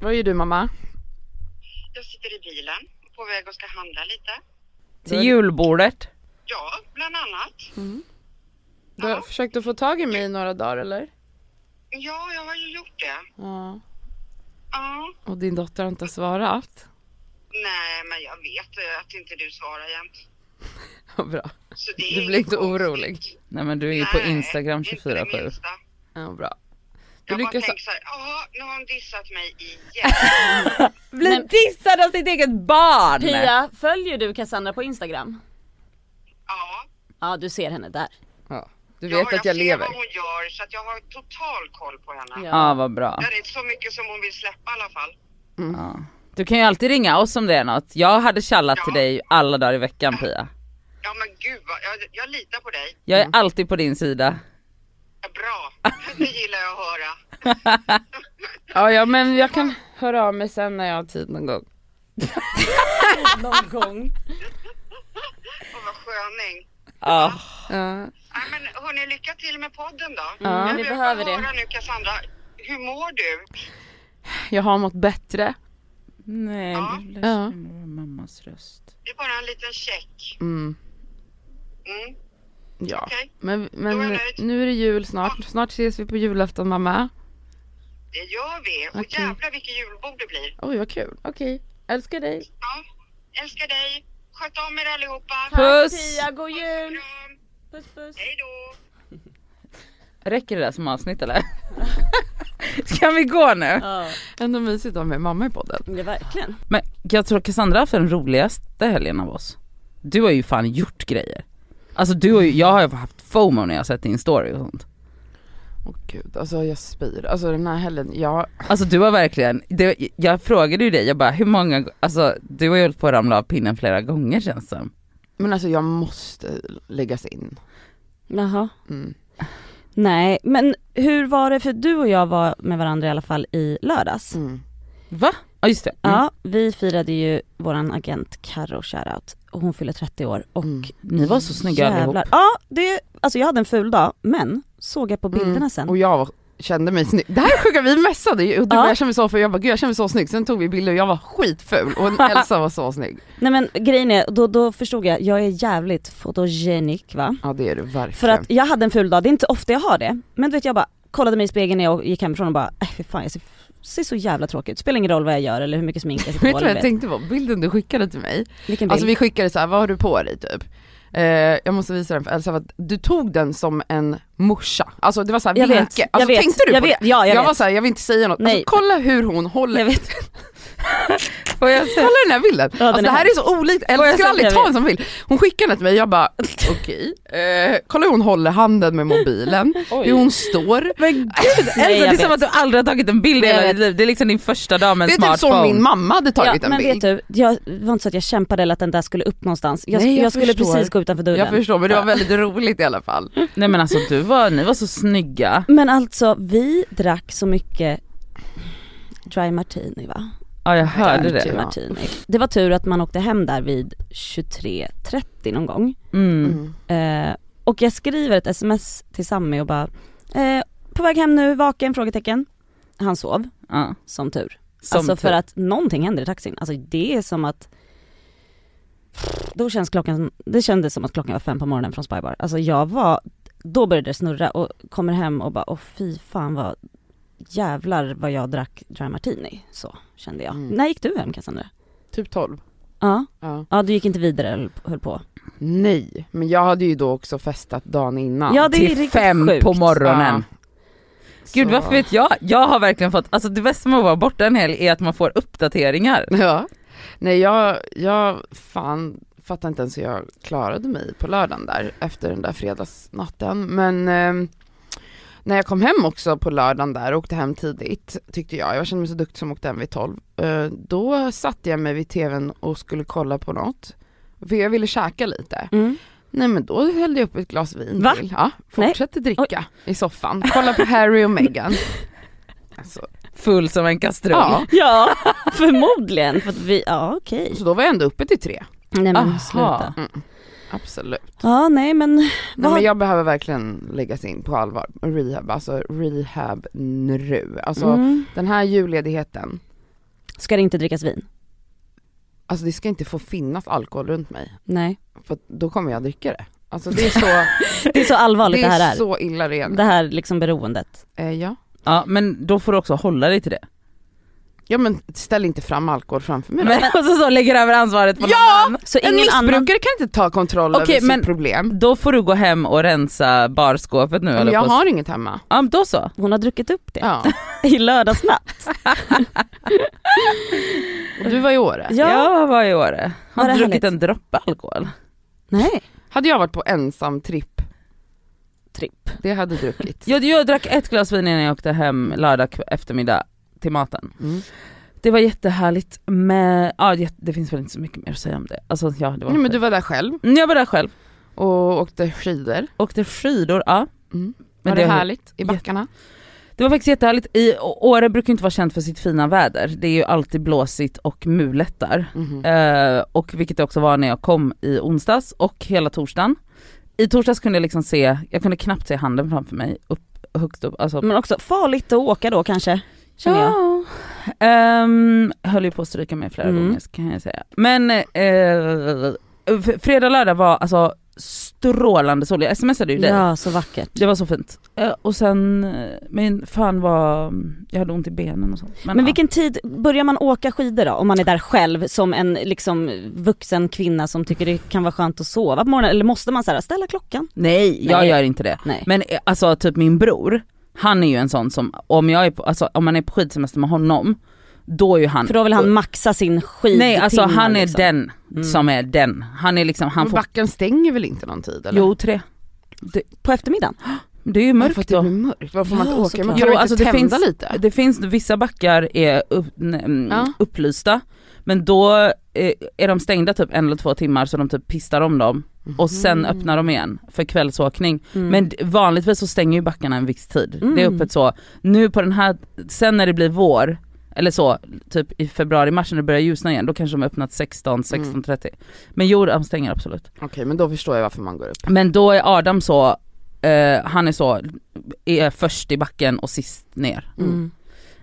Vad gör du mamma? Jag sitter i bilen på väg och ska handla lite. Till julbordet. Ja, bland annat. Du har Ja. försökt att få tag i mig i några dagar eller? Ja, jag har ju gjort det. Ja. Ja. Och din dotter har inte svarat? Nej, men jag vet att inte du svarar jämt. Vad bra. Så det är Du blir inte konstigt. orolig? Nej men du är ju på Instagram inte det 24-7. minsta. Ja, bra. Du Jag bara lyckas... tänker såhär, ja nu har hon dissat mig igen. Blir Men- dissad av sitt eget barn! Pia, följer du Cassandra på Instagram? ja. Ja du ser henne där. Ja. Du ja, vet att jag ser lever. vad hon gör så att jag har total koll på henne. Ja. Ja vad bra. Det är inte så mycket som hon vill släppa i alla fall. Ja. Du kan ju alltid ringa oss om det är något. Jag hade tjallat till Ja. dig alla dagar i veckan Pia. Ja men gud vad, jag, jag litar på dig. Jag är alltid på din sida. Bra, det gillar jag att höra. Ja, ja, men jag kan höra av mig sen när jag har tid någon gång. Någon gång. Åh vad sköning. Ja. Ja. Nej men hörni, lycka till med podden då. Ja. jag vi behöver bara det. höra nu Cassandra, hur mår du? Jag har mått bättre. Nej, Ja. ledsen ja. mammas röst. Det är bara en liten check. Mm. Mm. Ja. Okej. Men, är men nöjd. nu är det jul snart. Snart ses vi på julafton mamma. Det gör vi. Och Okej. jävlar vilket julbord det blir. Oj vad kul. Okej. Älskar dig. Ja, älskar dig. Sköt om er allihopa. Puss! Pia, god jul! Puss puss. Hej då. Räcker det där som avsnitt eller? Ska vi gå nu? Ja, Ändå mysigt att ha med mamma i podden. det är verkligen. Men jag tror Cassandra har haft den roligaste helgen av oss. Du har ju fan gjort grejer. Alltså du ju, jag har ju haft FOMO när jag har sett din story och sånt. Åh gud, alltså jag spyr. Alltså den här helgen, jag, Alltså du har verkligen, det, jag frågade ju dig, jag bara hur många, alltså du har ju hållit på att ramla av pinnen flera gånger känns det som. men alltså jag måste läggas in. Jaha. Mm. Nej, men hur var det, för du och jag var med varandra i alla fall i lördags. Mm. Va? Ja just det. Mm. Ja, vi firade ju våran agent Carro shoutout och hon fyller 30 år och Mm. Ni var så snygga allihop. jävlar. Ja, det, alltså jag hade en ful dag men såg jag på bilderna Mm. sen. Och jag var- kände mig snygg. Det här är sjuka, vi mässade ju och du Ja. jag kände mig så för jag bara gud jag kände mig så snygg. Sen tog vi bilder och jag var skitful och Elsa var så snygg. Nej men grejen är, då, då förstod jag, jag är jävligt fotogenik va. Ja det är du verkligen. För att jag hade en ful dag, det är inte ofta jag har det. Men du vet jag bara kollade mig i spegeln när jag gick hemifrån och bara, äh, fan jag ser, ser så jävla tråkig ut. Spelar ingen roll vad jag gör eller hur mycket smink jag sätter Vet på. du vad jag tänkte på? Bilden du skickade till mig. Vilken bild? Alltså vi skickade så här, vad har du på dig typ? Eh, jag måste visa den för Elsa, för att du tog den som en morsa. Alltså det var såhär vet, vinke. Alltså jag vet, tänkte du jag på vet, det? ja jag, Jag, vet. var såhär, jag vill inte säga något. Nej. Alltså kolla hur hon håller, Jag vet. Får jag kolla den här bilden. Ja, alltså det här är så olikt, jag skulle aldrig ta en sån bild. Hon skickade den till mig, jag bara okej. Eh, kolla hur hon håller handen med mobilen, hur hon står. Men gud Elsa, det är som att du aldrig har tagit en bild i hela ditt liv. Det är liksom din första dag med en Det är typ smartphone. som min mamma hade Ja, tagit en men bild. vet du, jag, det var inte så att jag kämpade eller att den där skulle upp någonstans. Jag, Nej, jag jag, skulle precis gå utanför dörren. Jag förstår men det var väldigt roligt i alla fall. Nej men alltså du var, ni var så snygga. Men alltså vi drack så mycket dry martini va? Ja jag hörde det. Ja. Martini. Det var tur att man åkte hem där vid 23.30 någon gång. Mm. Eh, och jag skriver ett sms till Sammy och bara, eh, på väg hem nu, vaken? Frågetecken. Han sov, Ja. som tur. Som alltså för tur. att någonting händer i taxin. Alltså det är som att då känns klockan, det kändes som att klockan var fem på morgonen från Spybar. Alltså jag var, då började det snurra och kommer hem och bara, åh fy fan vad jävlar vad jag drack dry martini. Så kände jag. Mm. När gick du hem Cassandra? Typ 12. Ja, Ja. ja du gick inte vidare eller höll på? Nej, men jag hade ju då också festat dagen innan. Ja det är Till fem sjukt. på morgonen. Gud Så- varför vet jag? Jag har verkligen fått, alltså det bästa med att vara borta en helg är att man får uppdateringar. Ja. Nej jag, jag fan fattar inte ens hur jag klarade mig på lördagen där efter den där fredagsnatten. Men eh, när jag kom hem också på lördagen där och åkte hem tidigt tyckte jag, jag kände mig så duktig som åkte hem vid 12. Eh, då satte jag mig vid tvn och skulle kolla på något. För jag ville käka lite. Mm. Nej men då hällde jag upp ett glas vin Va? till. Ja, fortsatte dricka i soffan. Kolla på Harry och Meghan. Alltså, Full som en kastrull. ja. Ja, förmodligen. För att vi, ja okej. Så då var jag ändå uppe till tre. Nej men Aha. sluta. Absolut. Ja nej men, Nej vad, men jag behöver verkligen läggas in på allvar, rehab, alltså rehab nu. Alltså mm. den här julledigheten, Ska det inte drickas vin? Alltså det ska inte få finnas alkohol runt mig, Nej. för då kommer jag dricka det. Alltså det är så, Det är så allvarligt det det, är här är. så illa redan. Det här liksom beroendet. Eh, ja. Ja men då får du också hålla dig till det. Ja men ställ inte fram alkohol framför mig då. Men och så, så lägger över ansvaret på Ja! någon annan. Så En ingen missbrukare annan... kan inte ta kontroll Okej, över men- sitt problem. Då får du gå hem och rensa barskåpet nu Men eller jag på... har inget hemma. Ja men då så. Hon har druckit upp det Ja. i lördagsnatt. Och du var i Åre. Ja. Jag var i Åre. Har Var det druckit härligt? en droppe alkohol. Nej. Hade jag varit på ensam tripp, Tripp. det hade druckit. Jag, jag drack ett glas vin innan jag åkte hem lördag kv- eftermiddag till maten. Mm. Det var jättehärligt med, ja det, finns väl inte så mycket mer att säga om det. Alltså ja det var Nej, men du var där själv Mm, Jag var där själv, och åkte skidor. åkte skidor, ja. Mm. Men Var det, det- härligt i backarna? Det var faktiskt jättehärligt. I Åre brukar inte vara känt för sitt fina väder. Det är ju alltid blåsigt och mulet där. Mhm. Eh, och vilket det också var när jag kom i onsdags och hela torsdagen. I torsdags kunde jag liksom se, jag kunde knappt se handen framför mig upp, högst upp. Alltså, Men också farligt att åka då kanske, känner jag. ja. Ehm, höll ju på att stryka mig flera Mm. gånger kan jag säga. Men f- fredag, lördag var alltså strålande sol. Jag smsade ju dig. Ja, så vackert. Det var så fint. Eh, och sen, eh, min fan var, jag hade ont i benen och sånt. Men ja. vilken tid börjar man åka skidor då? Om man är där själv som en liksom vuxen kvinna som tycker det kan vara skönt att sova på morgonen eller måste man så här, ställa klockan? Nej, jag Nej. gör inte det. Nej. Men alltså typ min bror, han är ju en sån som, om jag är på, alltså om man är på skidsemester med honom, då är ju han För då vill han maxa sin skid Nej alltså han är liksom. den Mm. som är den. Han är liksom, han Men får, backen stänger väl inte någon tid eller? jo tre. På eftermiddagen? Det är ju mörkt det då. blir mörkt. Varför får man Ja, inte åka? såklart. Man Jo, väl alltså inte det tända finns- lite? Det finns, vissa backar är upp, mm, Ja. upplysta, men då är, är de stängda typ en eller två timmar så de typ pistar om dem och sen Mm. öppnar de igen för kvällsåkning. Mm. Men vanligtvis så stänger ju backarna en viss tid. Mm. Det är öppet så. Nu på den här, sen när det blir vår, eller så, typ i februari, mars när det börjar ljusna igen, då kanske de har öppnat 16, 16.30. Men jo, de stänger absolut. Okej men då förstår jag varför man går upp. Men då är Adam så, eh, han är så, är först i backen och sist ner. Mm.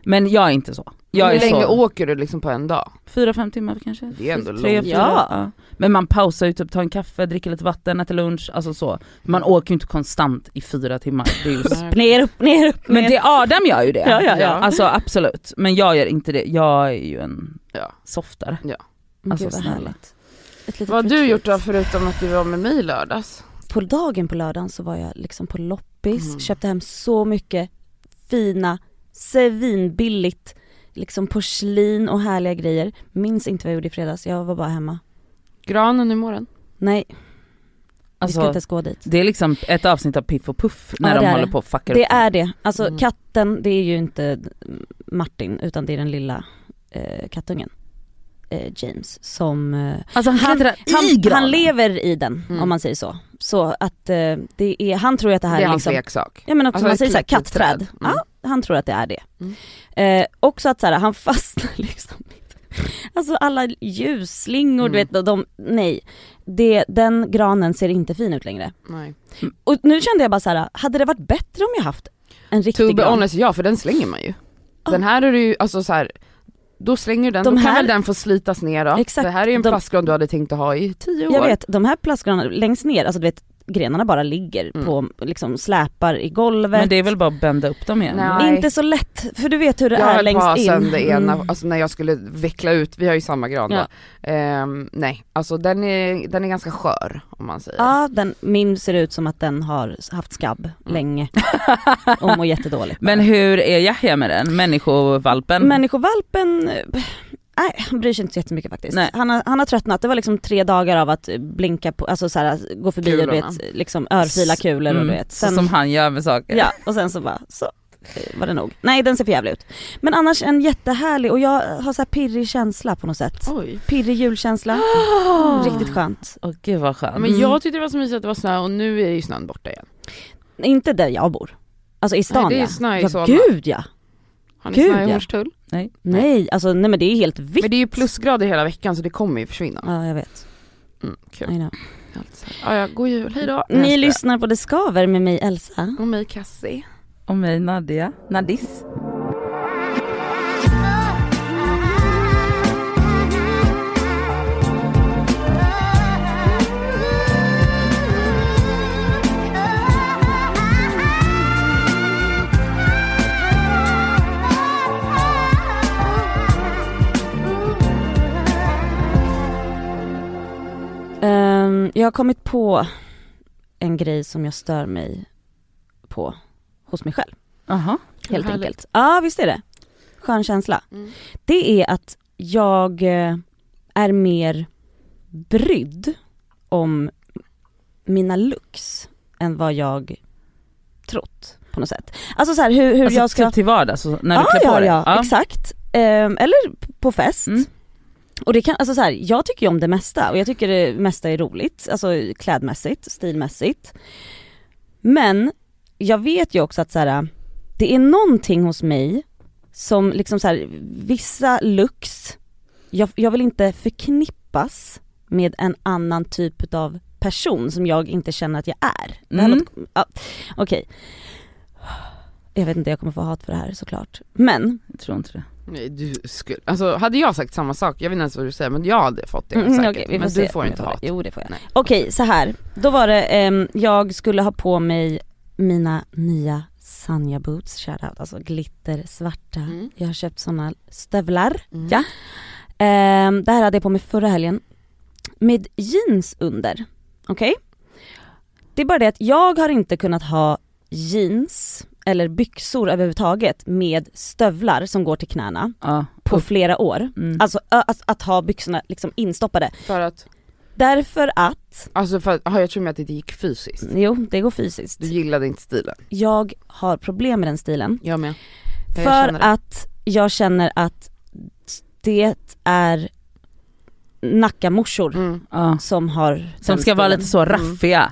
Men jag är inte så. Jag Hur är länge så, åker du liksom på en dag? fyra, fem timmar kanske. Det är ändå Tre, långt. fyra, Ja. ja. Men man pausar ju typ, tar en kaffe, dricker lite vatten, äter lunch, alltså så. Man åker ju inte konstant i fyra timmar. Det är ju Nej. Ner, upp, ner, upp, Men ner. det Adam gör ju det. Ja, ja, ja. Alltså absolut. Men jag gör inte det. Jag är ju en Ja. softare. Gud, alltså, vad snälla. härligt. Ett litet Vad har du retreat. gjort då förutom att du var med mig i lördags? På dagen på lördagen så var jag liksom på loppis, Mm. köpte hem så mycket fina, svinbilligt liksom porslin och härliga grejer. Minns inte vad jag gjorde i fredags, jag var bara hemma. Granen imorgon? Nej, vi ska Alltså, inte ens gå dit. det är liksom ett avsnitt av Piff och Puff när Ja, de det håller det. på och fuckar Det upp är det. Alltså Mm. katten, det är ju inte Martin utan det är den lilla eh, kattungen. Eh, James som eh, Alltså han han, i han, han lever i den Mm. om man säger så. Så att eh, det är, han tror ju att det här det är är hans liksom leksak. Ja men också Alltså man säger såhär litet kattträd. träd. Mm. Ja, han tror att det är det. Mm. Eh, också att såhär, han fastnar liksom Alltså alla ljusslingor du Mm. vet, och de, nej. Det, den granen ser inte fin ut längre. Nej. Och nu kände jag bara så här: hade det varit bättre om jag haft en riktig To be gran? honest, ja för den slänger man ju. Den här är du ju, alltså så här. Då slänger du den, De då kan här- väl den få slitas ner då. Exakt, Det här är ju en de- plastgran du hade tänkt att ha i tio år. Jag vet, de här plastgranarna längst ner, alltså du vet grenarna bara ligger Mm. på, liksom släpar i golvet. Men det är väl bara att bända upp dem igen? Nej. Inte så lätt, för du vet hur det jag är längst in. sönder ena, Mm. alltså när jag skulle veckla ut, vi har ju samma gran Ja. då. Ehm, nej, alltså den är, den är ganska skör om man säger. Ja, den, min ser ut som att den har haft skabb Mm. länge och mår jättedåligt. Men hur är Yahya med den? Människovalpen? Människovalpen, eh, nej han bryr sig inte så jättemycket faktiskt. Nej. Han, har, han har tröttnat, det var liksom tre dagar av att blinka på, alltså så här, gå förbi och du Kulorna. vet, liksom örfila kulor och du vet. Så som han gör med saker. ja, och sen så bara, så var det nog. Nej den ser för jävligt ut. Men annars en jättehärlig och jag har så här pirrig känsla på något sätt. Oj. Pirrig julkänsla, Oh. riktigt skönt. Åh gud vad skönt. Men Mm. jag tyckte det var så mysigt att det var snö och nu är ju snön borta igen. Inte där jag bor. Alltså i stan Nej, det är snö i ja Solna. gud ja. Har ni Gud, snö i ja. Hornstull? Nej. Nej, alltså nej men det är helt vitt. Men det är ju plusgrader hela veckan så det kommer ju försvinna. Ja jag vet, Mm, kul. I know. Alltså. Ja, ja, god jul, hejdå. Ni lyssnar på Det Skaver med mig Elsa. Och mig Cassie. Och mig Nadia. Nadis. Har kommit på en grej som jag stör mig på hos mig själv. Jaha. Helt Härligt. enkelt. Ja visst är det. Skön känsla. Mm. Det är att jag eh, är mer brydd om mina looks än vad jag trott på något sätt. Alltså så här, hur, hur Alltså jag ska... typ till vardags, så när du ja, klär på ja, dig? ja, exakt. Ehm, eller på fest. Mm. Och det kan, alltså så här, jag tycker ju om det mesta och jag tycker det mesta är roligt, alltså klädmässigt, stilmässigt. Men jag vet ju också att så här, det är någonting hos mig som liksom så här, vissa looks, jag, jag vill inte förknippas med en annan typ av person som jag inte känner att jag är. Mm. ja, Okej. Jag vet inte, jag kommer få hat för det här såklart. Men, Jag tror inte det. Nej du skulle, alltså hade jag sagt samma sak, jag vet inte ens vad du säger men jag hade fått det Mm, säkert. okej, vi får men se du får inte hat. Jo det får jag. Nej. Okej så här. då var det, ehm, jag skulle ha på mig mina nya Sanja boots, shoutout, alltså glitter svarta. Mm. Jag har köpt såna stövlar. Mm. Ja. Ehm, det här hade jag på mig förra helgen. Med jeans under. Okej? Det är bara det att jag har inte kunnat ha jeans eller byxor överhuvudtaget med stövlar som går till knäna Ja. på flera år. Mm. Alltså att, att ha byxorna liksom instoppade. För att, Därför att, alltså för att, aha, jag tror med att det gick fysiskt. jo det går fysiskt. Du gillade inte stilen. Jag har problem med den stilen. Jag med. Jag För det. att jag känner att det är Nackamorsor Mm. Som har Som ska vara stilen. lite så raffiga.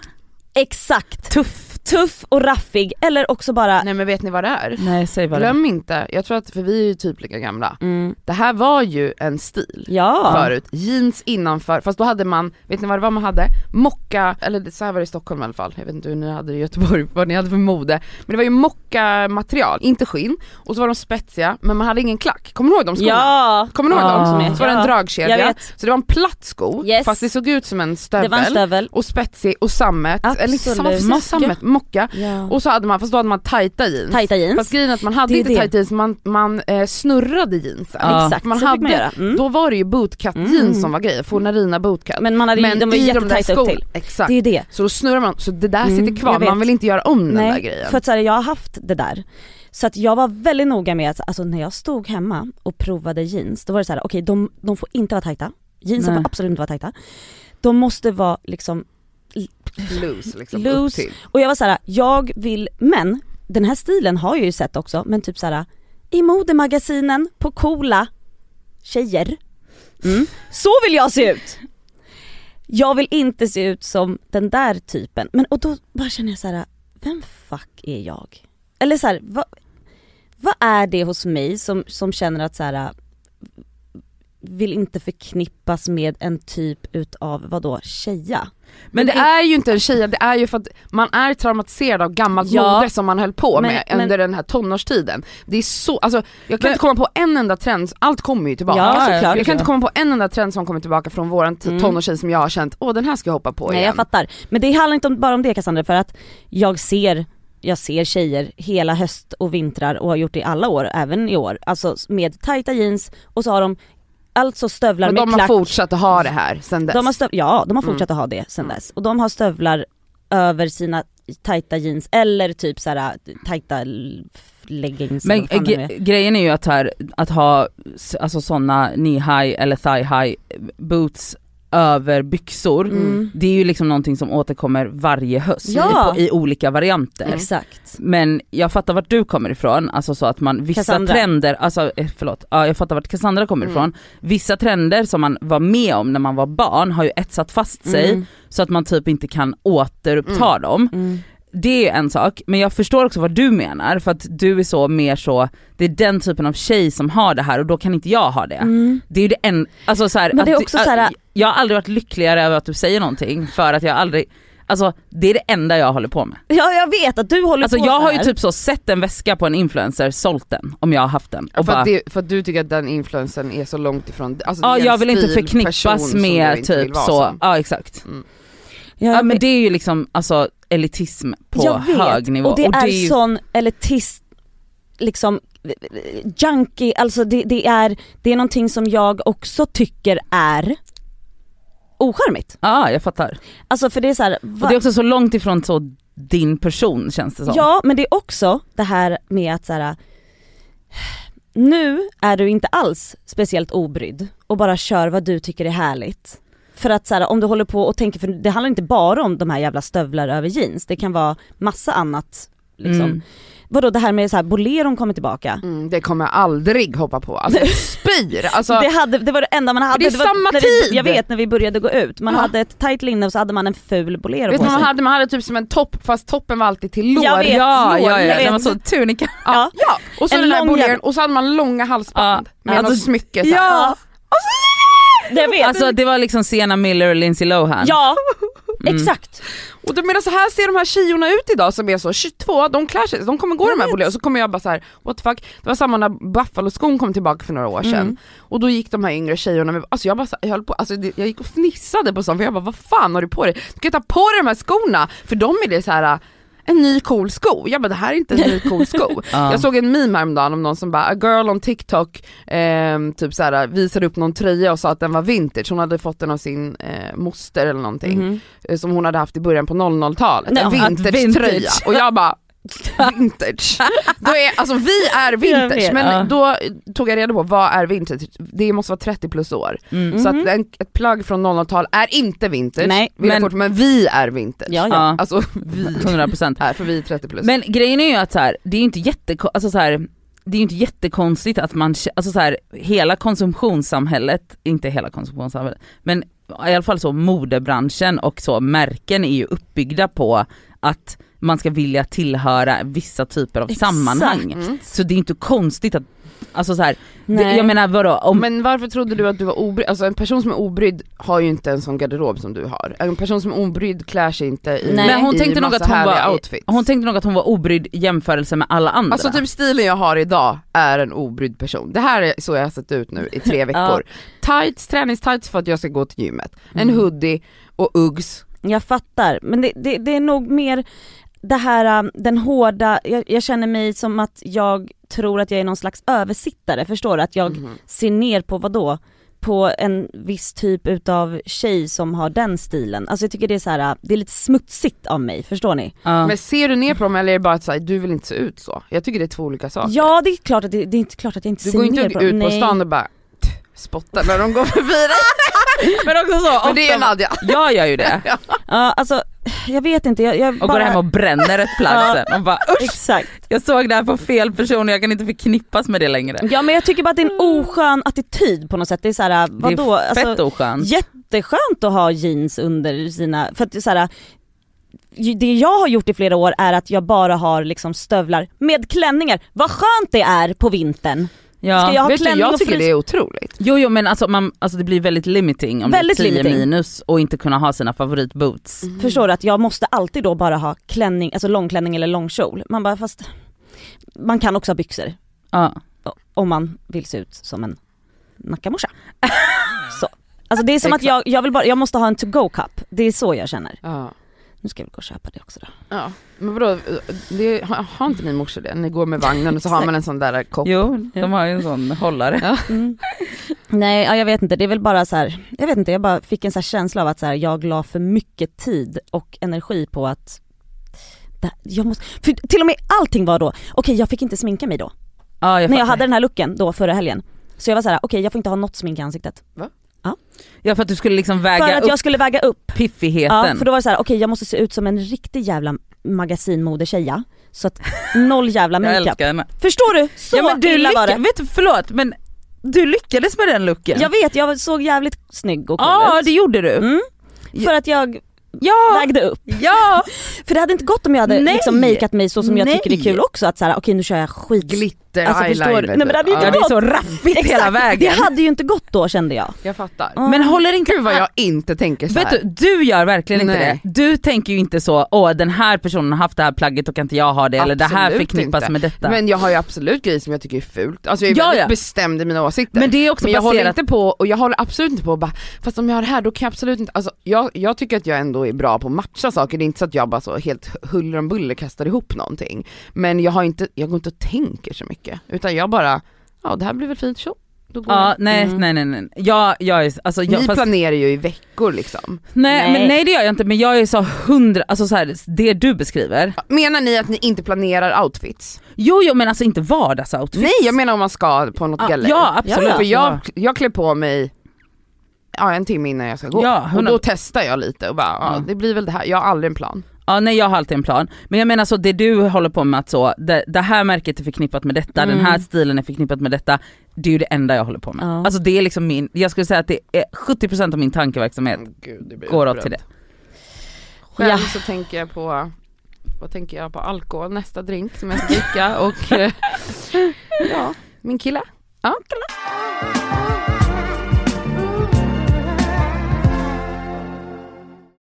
Exakt! Tuff. Tuff och raffig eller också bara, Nej men vet ni vad det är? Nej säg vad det. Glöm inte, jag tror att, för vi är ju typ lika gamla, mm, det här var ju en stil ja. förut, jeans innanför, fast då hade man, vet ni vad det var man hade? Mocka, eller så här var det i Stockholm i alla fall, jag vet inte hur ni hade det i Göteborg, vad ni hade för mode. Men det var ju mocka material, inte skinn, och så var de spetsiga, men man hade ingen klack. Kommer ni ihåg de skorna? Ja! Kommer ni ihåg Ja. dem? Så var det en ja. dragkedja, så det var en platt sko, Yes. fast det såg ut som en Det stövel. var en stövel. och spetsig och sammet, eller inte Absolut. mocka. sammet, mocka. Ja. Och så hade man, fast då hade man tajta jeans. Tajta jeans. Fast grejen att man hade Det inte det. tajta jeans, man, man eh, snurrade jeansen. Ja. Exakt, Man så man hade- göra. Mm. Då var det ju bootcut Mm. jeans som var grejen, Fornarina bootcut. Men man hade ju, de var ju jättetajta upp till. exakt. Det är det. Så då snurrar man, så det där Mm, sitter kvar, man vill inte göra om den Nej, där grejen. för att så här, jag har haft det där. Så att jag var väldigt noga med att, alltså när jag stod hemma och provade jeans, då var det så här: okej de, de får inte vara tajta. Jeansen Nej. får absolut inte vara tajta. De måste vara liksom, Loose liksom, Loose. upp till. och jag var så här: jag vill, men den här stilen har jag ju sett också, men typ så här i modemagasinen, på coola tjejer. Mm. Så vill jag se ut! Jag vill inte se ut som den där typen. Men och då bara känner jag så här: vem fuck är jag? Eller så här, vad, vad är det hos mig som, som känner att så här vill inte förknippas med en typ utav, vadå, tjeja? Men det är ju inte en tjej, det är ju för att man är traumatiserad av gammalt Ja. mode som man höll på Men- med men- under den här tonårstiden. Det är så, alltså jag kan inte komma på en enda trend, allt kommer ju tillbaka. Ja, ja, såklart. Jag kan inte komma på en enda trend som kommer tillbaka från våran Mm. tonårstid som jag har känt, åh den här ska jag hoppa på Nej igen. jag fattar. Men det handlar inte bara om det Cassandra för att jag ser jag ser tjejer hela höst och vintrar och har gjort det i alla år, även i år, alltså med tajta jeans och så har de alltså stövlar Men med de har klack. fortsatt att ha det här sen dess. De har stöv- ja, de har Mm. fortsatt att ha det sen dess. Och de har stövlar över sina tajta jeans eller typ såhär tajta l- leggings Men grejen är ju att, här, att ha alltså sådana knee high eller thigh high boots över byxor, Mm. det är ju liksom någonting som återkommer varje höst Ja. i, i olika varianter. Exakt. Men jag fattar vart du kommer ifrån, alltså så att man, vissa Cassandra. trender, alltså eh, förlåt, ja jag fattar vart Cassandra kommer Mm. ifrån. Vissa trender som man var med om när man var barn har ju etsat fast sig Mm. så att man typ inte kan återuppta dem. Mm. Det är en sak, men jag förstår också vad du menar för att du är så mer så, det är den typen av tjej som har det här och då kan inte jag ha det. Mm. Det är ju det en, alltså så här, Men det är att- också så här- att- jag har aldrig varit lyckligare över att du säger någonting för att jag aldrig, alltså det är det enda jag håller på med. Ja jag vet att du håller Alltså på jag så har ju typ så sett en väska på en influencer, sålt den om jag har haft den. Och för, bara, att det, för att du tycker att den influensen är så långt ifrån, alltså ja jag vill inte förknippas du med typ så, som. ja exakt. Ja, Ja men det är ju liksom alltså elitism på jag vet. hög nivå. Och det är, ju, sån elitist, liksom junkie, alltså det, det, är, det är någonting som jag också tycker är ocharmigt. Ja jag fattar. Alltså för det är så här, Och va- det är också så långt ifrån så din person känns det som. Ja men det är också det här med att så här. nu är du inte alls speciellt obrydd och bara kör vad du tycker är härligt. För att så här, om du håller på och tänker, för det handlar inte bara om de här jävla stövlar över jeans, det kan vara massa annat liksom. Mm. Vadå det här med så här, boleron kommer tillbaka. Mm, det kommer jag aldrig hoppa på, alltså jag spyr! Alltså, Det, hade, det var det enda man hade. det är var samma när vi, tid! Jag vet när vi började gå ut, man Ja. hade ett tight linne och så hade man en ful bolero vet på sig. man, hade, man hade typ som en topp fast toppen var alltid till lår. Jag vet. Ja, ja, jag ja, vet. det var så tunika. Ja. Ja, och så En den där jävla- och så hade man långa halsband Ja, med alltså- något smycke så här. Ja, Jag vet. alltså det var liksom Sienna Miller och Lindsay Lohan. ja, Mm. exakt. Och då medan så här ser de här tjejerna ut idag som är så 22, de klär sig, de kommer gå de här boleros och så kommer jag bara så här: what the fuck, det var samma när Buffalo-skon kom tillbaka för några år sedan Mm. och då gick de här yngre tjejerna med, alltså jag bara så, jag höll på, alltså det, jag gick och fnissade på sånt för jag bara vad fan har du på dig? Du kan ta på dig de här skorna, för de är det så här en ny cool sko. Jag bara det här är inte en ny cool sko. Ja. Jag såg en meme häromdagen om någon som bara, a girl on TikTok ehm, typ så här, visade upp någon tröja och sa att den var vintage, hon hade fått den av sin eh, moster eller någonting eh, som hon hade haft i början på 00-talet, Nej, en vintage-tröja vintage. och jag bara vintage. Då är, alltså vi är vintage vet, men ja. då tog jag reda på vad är vintage, det måste vara 30 plus år. Mm. Så att en, ett plagg från 00-tal är inte vintage, Nej, men- fort, men vi är vintage. Ja, ja. Alltså vi 100%. är, för vi är 30 plus. Men grejen är ju att så här, det är inte jätte, alltså så här, det är ju inte jättekonstigt att man, alltså så här, hela konsumtionssamhället, inte hela konsumtionssamhället, men i alla fall så modebranschen och så märken är ju uppbyggda på att man ska vilja tillhöra vissa typer av Exakt. sammanhang. Mm. Så det är inte konstigt att, alltså så här, det, jag menar vadå, om, Men varför trodde du att du var obrydd? Alltså en person som är obrydd har ju inte en sån garderob som du har. En person som är obrydd klär sig inte i, Nej. Men hon i tänkte massa att hon härliga var- outfits. hon tänkte nog att hon var obrydd i jämförelse med alla andra. Alltså typ stilen jag har idag är en obrydd person. Det här är så jag har sett ut nu i tre veckor. Tights, träningstights för att jag ska gå till gymmet. En Mm. hoodie och Uggs. Jag fattar, men det, det, det är nog mer det här, um, den hårda, jag, jag känner mig som att jag tror att jag är någon slags översittare, förstår du? Att jag Mhm. ser ner på vad då? På en viss typ utav tjej som har den stilen. Alltså jag tycker det är så här, uh, det är lite smutsigt av mig, förstår ni? ja. Men ser du ner på dem eller är det bara att säga du vill inte se ut så? Jag tycker det är två olika saker. Ja det är klart att det, det är inte klart att jag inte du ser går ner inte på ut på Nej. stan och bara spottar när de går förbi dig. Men också så, Men det är Nadja. jag gör ju det. Ja alltså, jag vet inte, jag, jag Och bara... går hem och bränner ett plagg sen och bara usch, Exakt. jag såg det här på fel person och jag kan inte förknippas med det längre. Ja men jag tycker bara att det är en oskön attityd på något sätt. Det är såhär, vadå? Det är fett Alltså, oskönt. jätteskönt att ha jeans under sina, för att det är såhär, det jag har gjort i flera år är att jag bara har liksom stövlar med klänningar. Vad skönt det är på vintern! Ja. Ska jag ha Vet du, jag och tycker frys- det är otroligt. Jo jo men alltså, man, alltså det blir väldigt limiting om Väldigt det är 10 limiting. minus och inte kunna ha sina favoritboots. Förstår du att jag måste alltid då bara ha klänning, alltså långklänning eller långkjol. Man bara fast, man kan också ha byxor Ja. om man vill se ut som en nackamorsa. så. Alltså det är som att Exakt. jag, jag vill bara, jag måste ha en to-go cup. Det är så jag känner. Ja. Nu ska jag väl gå och köpa det också då. Ja. Men vadå, det, har, har inte ni morsor det? Ni går med vagnen och så har man en sån där kopp. Jo, de har ju en sån hållare. Mm. Nej, ja, jag vet inte, det är väl bara så här. jag vet inte, jag bara fick en så här känsla av att så här, jag la för mycket tid och energi på att jag måste, för till och med allting var då, okej jag fick inte sminka mig då. Ja, jag när jag hade den här looken då förra helgen. Så jag var så här: okej jag får inte ha något smink i ansiktet. Ja för att du skulle liksom För väga att upp jag skulle väga upp. piffigheten. Ja, för då var det så här: okej jag måste se ut som en riktig jävla magasinmodetjeja. Så att noll jävla jag makeup. älskar henne. Förstår du? Så ja, men du illa var lycka, det. vet du, förlåt men du lyckades med den looken. Jag vet, jag såg jävligt snygg och cool Ja ut. det gjorde du. Mm. För att jag Ja! vägde upp. Ja! För det hade inte gått om jag hade Nej. liksom makeat mig så som jag Nej. tycker det är kul också att såhär, okej nu kör jag skit Glitter, Alltså, eyeliner. du? Nej, men det hade ju typ. Ja inte det är så raffigt hela Exakt, vägen. det hade ju inte gått då kände jag. Jag fattar. Ja. Men håller inte Gud vad jag inte tänker så Vet här. du, du gör verkligen inte Nej. det. Du tänker ju inte så, åh den här personen har haft det här plagget och kan inte jag ha det eller det här Absolut förknippas inte. med detta. Men, Men jag har ju absolut grejer som jag tycker är fult. Alltså jag är Ja, väldigt ja. bestämd i mina åsikter. det är också Men jag håller baserat, inte på, och jag håller absolut inte på att bara, fast om jag har det här då kan jag absolut inte, alltså jag, jag tycker att jag ändå är bra på att matcha saker, det är inte så att jag bara så helt huller om buller kastar ihop någonting. Men jag har inte, jag går inte och tänker så mycket, utan jag bara, ja det här blir väl fint, så. Då går Ja, nej, Mm. nej nej nej. Jag, jag är, alltså, jag, Ni fast, planerar ju i veckor liksom. nej, Nej. Men, nej det gör jag inte men jag är så hundra, alltså så här, det du beskriver. Menar ni att ni inte planerar outfits? Jo jo men alltså inte vardagsoutfits. Nej jag menar om man ska på något Ja, galler. ja, absolut. För jag, Ja. jag klär på mig ja, en timme innan jag ska gå. Ja, och då testar jag lite och bara, ja, Ja. det blir väl det här. Jag har aldrig en plan. Ja nej jag har alltid en plan. Men jag menar så det du håller på med att så, det, det här märket är förknippat med detta, Mm. den här stilen är förknippat med detta. Det är ju det enda jag håller på med. Ja. Alltså det är liksom min, jag skulle säga att det är 70% av min tankeverksamhet Gud, det blir går åt till det. Själv Ja. så tänker jag på, vad tänker jag på? Alkohol, nästa drink som jag ska dricka och ja, min kille. Ja.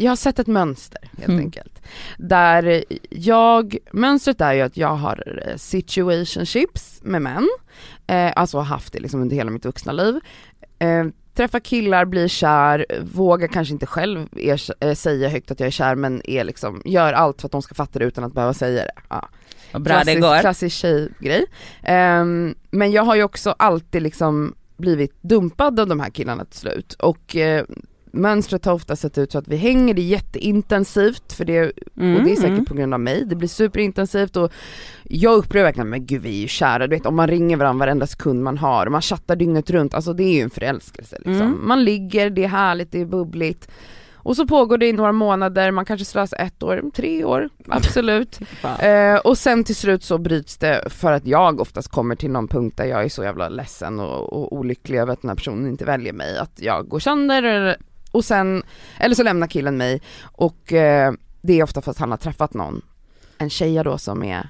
Jag har sett ett mönster helt Mm. enkelt. Där jag, mönstret är ju att jag har eh, situationships med män, eh, alltså har haft det liksom under hela mitt vuxna liv. Eh, träffar killar, blir kär, vågar kanske inte själv er, eh, säga högt att jag är kär men är liksom, gör allt för att de ska fatta det utan att behöva säga det. Ja. Vad bra det Klassisk- går. Klassisk tjejgrej. Ehm, men jag har ju också alltid liksom blivit dumpad av de här killarna till slut och eh, mönstret har ofta sett ut så att vi hänger, det är jätteintensivt för det, Mm, och det är säkert mm. på grund av mig, det blir superintensivt och jag upplever verkligen, men gud vi är ju kära, du vet om man ringer varandra varenda sekund man har, man chattar dygnet runt, alltså det är ju en förälskelse liksom. Mm. Man ligger, det är härligt, det är bubbligt och så pågår det i några månader, man kanske slösar ett år, tre år, absolut. Eh, och sen till slut så bryts det för att jag oftast kommer till någon punkt där jag är så jävla ledsen och, och olycklig över att den här personen inte väljer mig, att jag går sönder och sen, eller så lämnar killen mig och eh, det är ofta för att han har träffat någon, en tjeja då som är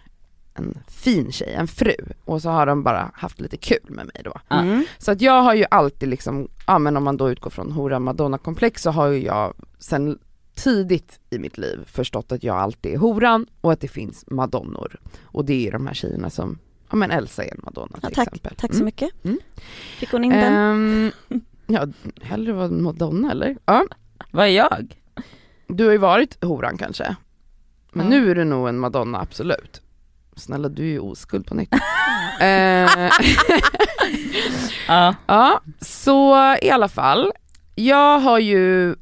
en fin tjej, en fru och så har de bara haft lite kul med mig då. Mm. Så att jag har ju alltid liksom, ja men om man då utgår från hora madonna komplex så har ju jag sen tidigt i mitt liv förstått att jag alltid är horan och att det finns madonnor. Och det är ju de här tjejerna som, ja men Elsa är en madonna Ja, till tack, exempel. tack så Mm. mycket. Mm. Fick hon in den? Ja, hellre vara madonna eller? Ja, Vad är jag? du har ju varit horan kanske. Men Ja. nu är du nog en madonna, absolut. Snälla du är ju oskuld på nytt. Ehm, Ja. Ja, så i alla fall. Jag har ju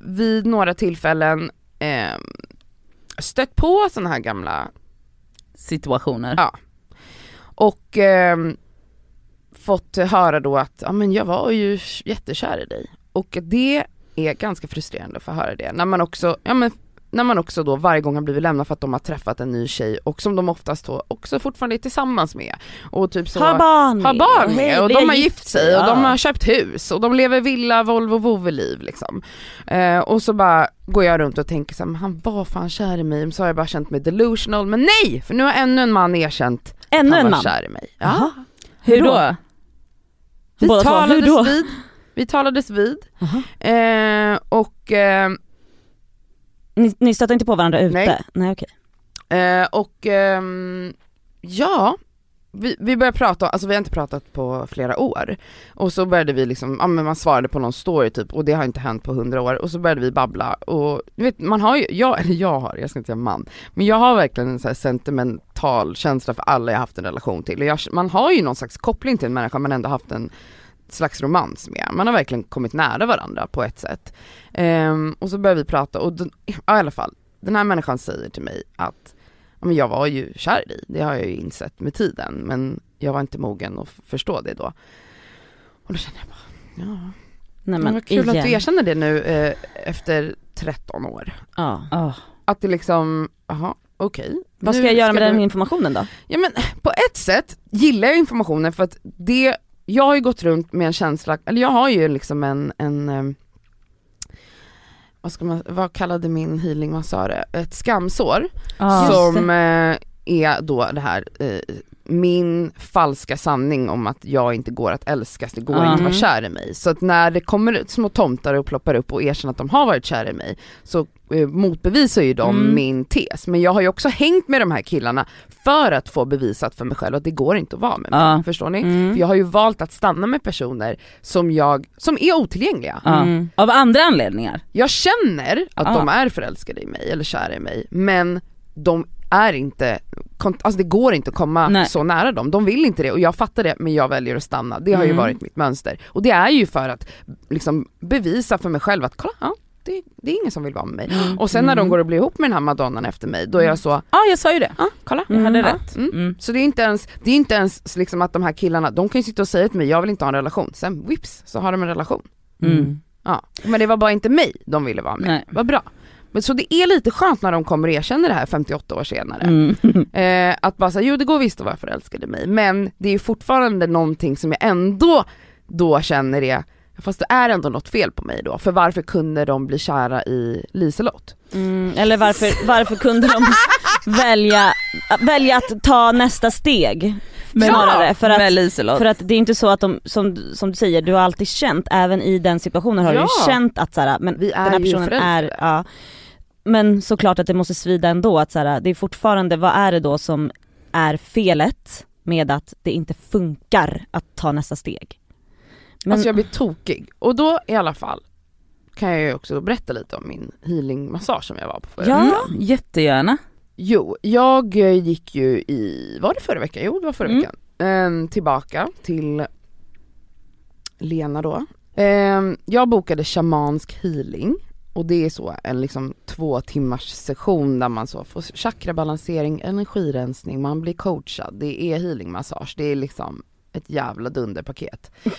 vid några tillfällen eh, stött på sådana här gamla Situationer. Ja. och ehm, fått höra då att ja, men jag var ju jättekär i dig och det är ganska frustrerande att få höra det när man också, ja men när man också då varje gång har blivit lämnad för att de har träffat en ny tjej och som de oftast då också fortfarande är tillsammans med och typ så har barn har barn med och de har gift sig och de har köpt hus och de lever villa, Volvo, vovve-liv liksom. Eh, och så bara går jag runt och tänker så här, men han var fan kär i mig, så har jag bara känt mig delusional, men nej! För nu har ännu en man erkänt att Ännu han en var man? kär i mig. Ja. Hur då? Vi Båda två, hur talades då? vid, vi talades vid eh, och eh, Ni, ni stöter inte på varandra ute? Nej. Nej okej. Eh, och ehm, ja, vi, vi började prata, alltså vi har inte pratat på flera år. Och så började vi liksom, ja men man svarade på någon story typ och det har inte hänt på hundra år. Och så började vi babbla och du vet man har ju, jag, eller jag har, jag ska inte säga man, men jag har verkligen en så här sentimental känsla för alla jag haft en relation till. Och jag, man har ju någon slags koppling till en människa man ändå haft en slags romans med. Man har verkligen kommit nära varandra på ett sätt. Ehm, och så började vi prata och den, ja, i alla fall, den här människan säger till mig att men jag var ju kär i det har jag ju insett med tiden, men jag var inte mogen att förstå det då. Och då kände jag bara, ja, Nej men men vad kul att du igen. erkänner det nu eh, efter 13 år. Ja. Ah. Att det liksom, jaha, okej. Vad ska Nu jag göra med du- den informationen då? Ja men på ett sätt gillar jag informationen för att det, jag har ju gått runt med en känsla, eller jag har ju liksom en, en ehm, vad ska man, vad kallade min healingmassöre, ett skamsår Ah. Som eh, är då det här, eh, min falska sanning om att jag inte går att älskas, det går Ah. inte att vara Mm. kär i mig. Så att när det kommer små tomtar och ploppar upp och erkänner att de har varit kär i mig så eh, motbevisar ju de Mm. min tes. Men jag har ju också hängt med de här killarna för att få bevisat för mig själv att det går inte att vara med mig. Ja. Förstår ni? Mm. För jag har ju valt att stanna med personer som jag, som är otillgängliga. Mm. Av andra anledningar? Jag känner att de är förälskade i mig eller kära i mig men de är inte, alltså det går inte att komma Nej. så nära dem, de vill inte det och jag fattar det men jag väljer att stanna. Det har ju Mm. varit mitt mönster. Och det är ju för att liksom bevisa för mig själv att kolla, ja, det, det är ingen som vill vara med mig. Mm. Och sen när de går och blir ihop med den här madonnan efter mig, då är jag så, Ja jag sa ju det. ja kolla. Jag hade Ja, rätt. mm. Mm. Så det är inte ens, det är inte ens liksom att de här killarna, de kan ju sitta och säga till mig, jag vill inte ha en relation. Sen whips så har de en relation. Mm. Ja, men det var bara inte mig de ville vara med. Nej. Vad bra. Men så det är lite skönt när de kommer och erkänner det här 58 år senare. Mm. Eh, att bara säga, jo det går visst att vara förälskad i mig, men det är ju fortfarande någonting som jag ändå då känner är Fast det är ändå något fel på mig då, för varför kunde de bli kära i Liselott? Mm, eller varför, varför kunde de välja, välja att ta nästa steg? snarare, för att. För att det är inte så att de, som, som du säger, du har alltid känt, även i den situationen har du Ja. ju känt att såhär, men Vi är den här personen är, ja. Men såklart att det måste svida ändå att såhär, det är fortfarande, vad är det då som är felet med att det inte funkar att ta nästa steg? Men, Alltså jag blir tokig. Och då i alla fall kan jag ju också berätta lite om min healingmassage som jag var på förra Ja. Mm, jättegärna. Jo, jag eh, gick ju i, var det förra veckan? Jo det var förra Mm. veckan. Ehm, tillbaka till Lena då. Ehm, jag bokade shamansk healing och det är så en liksom två timmars session där man så får chakrabalansering, energirensning, man blir coachad, det är healingmassage, det är liksom ett jävla dunderpaket.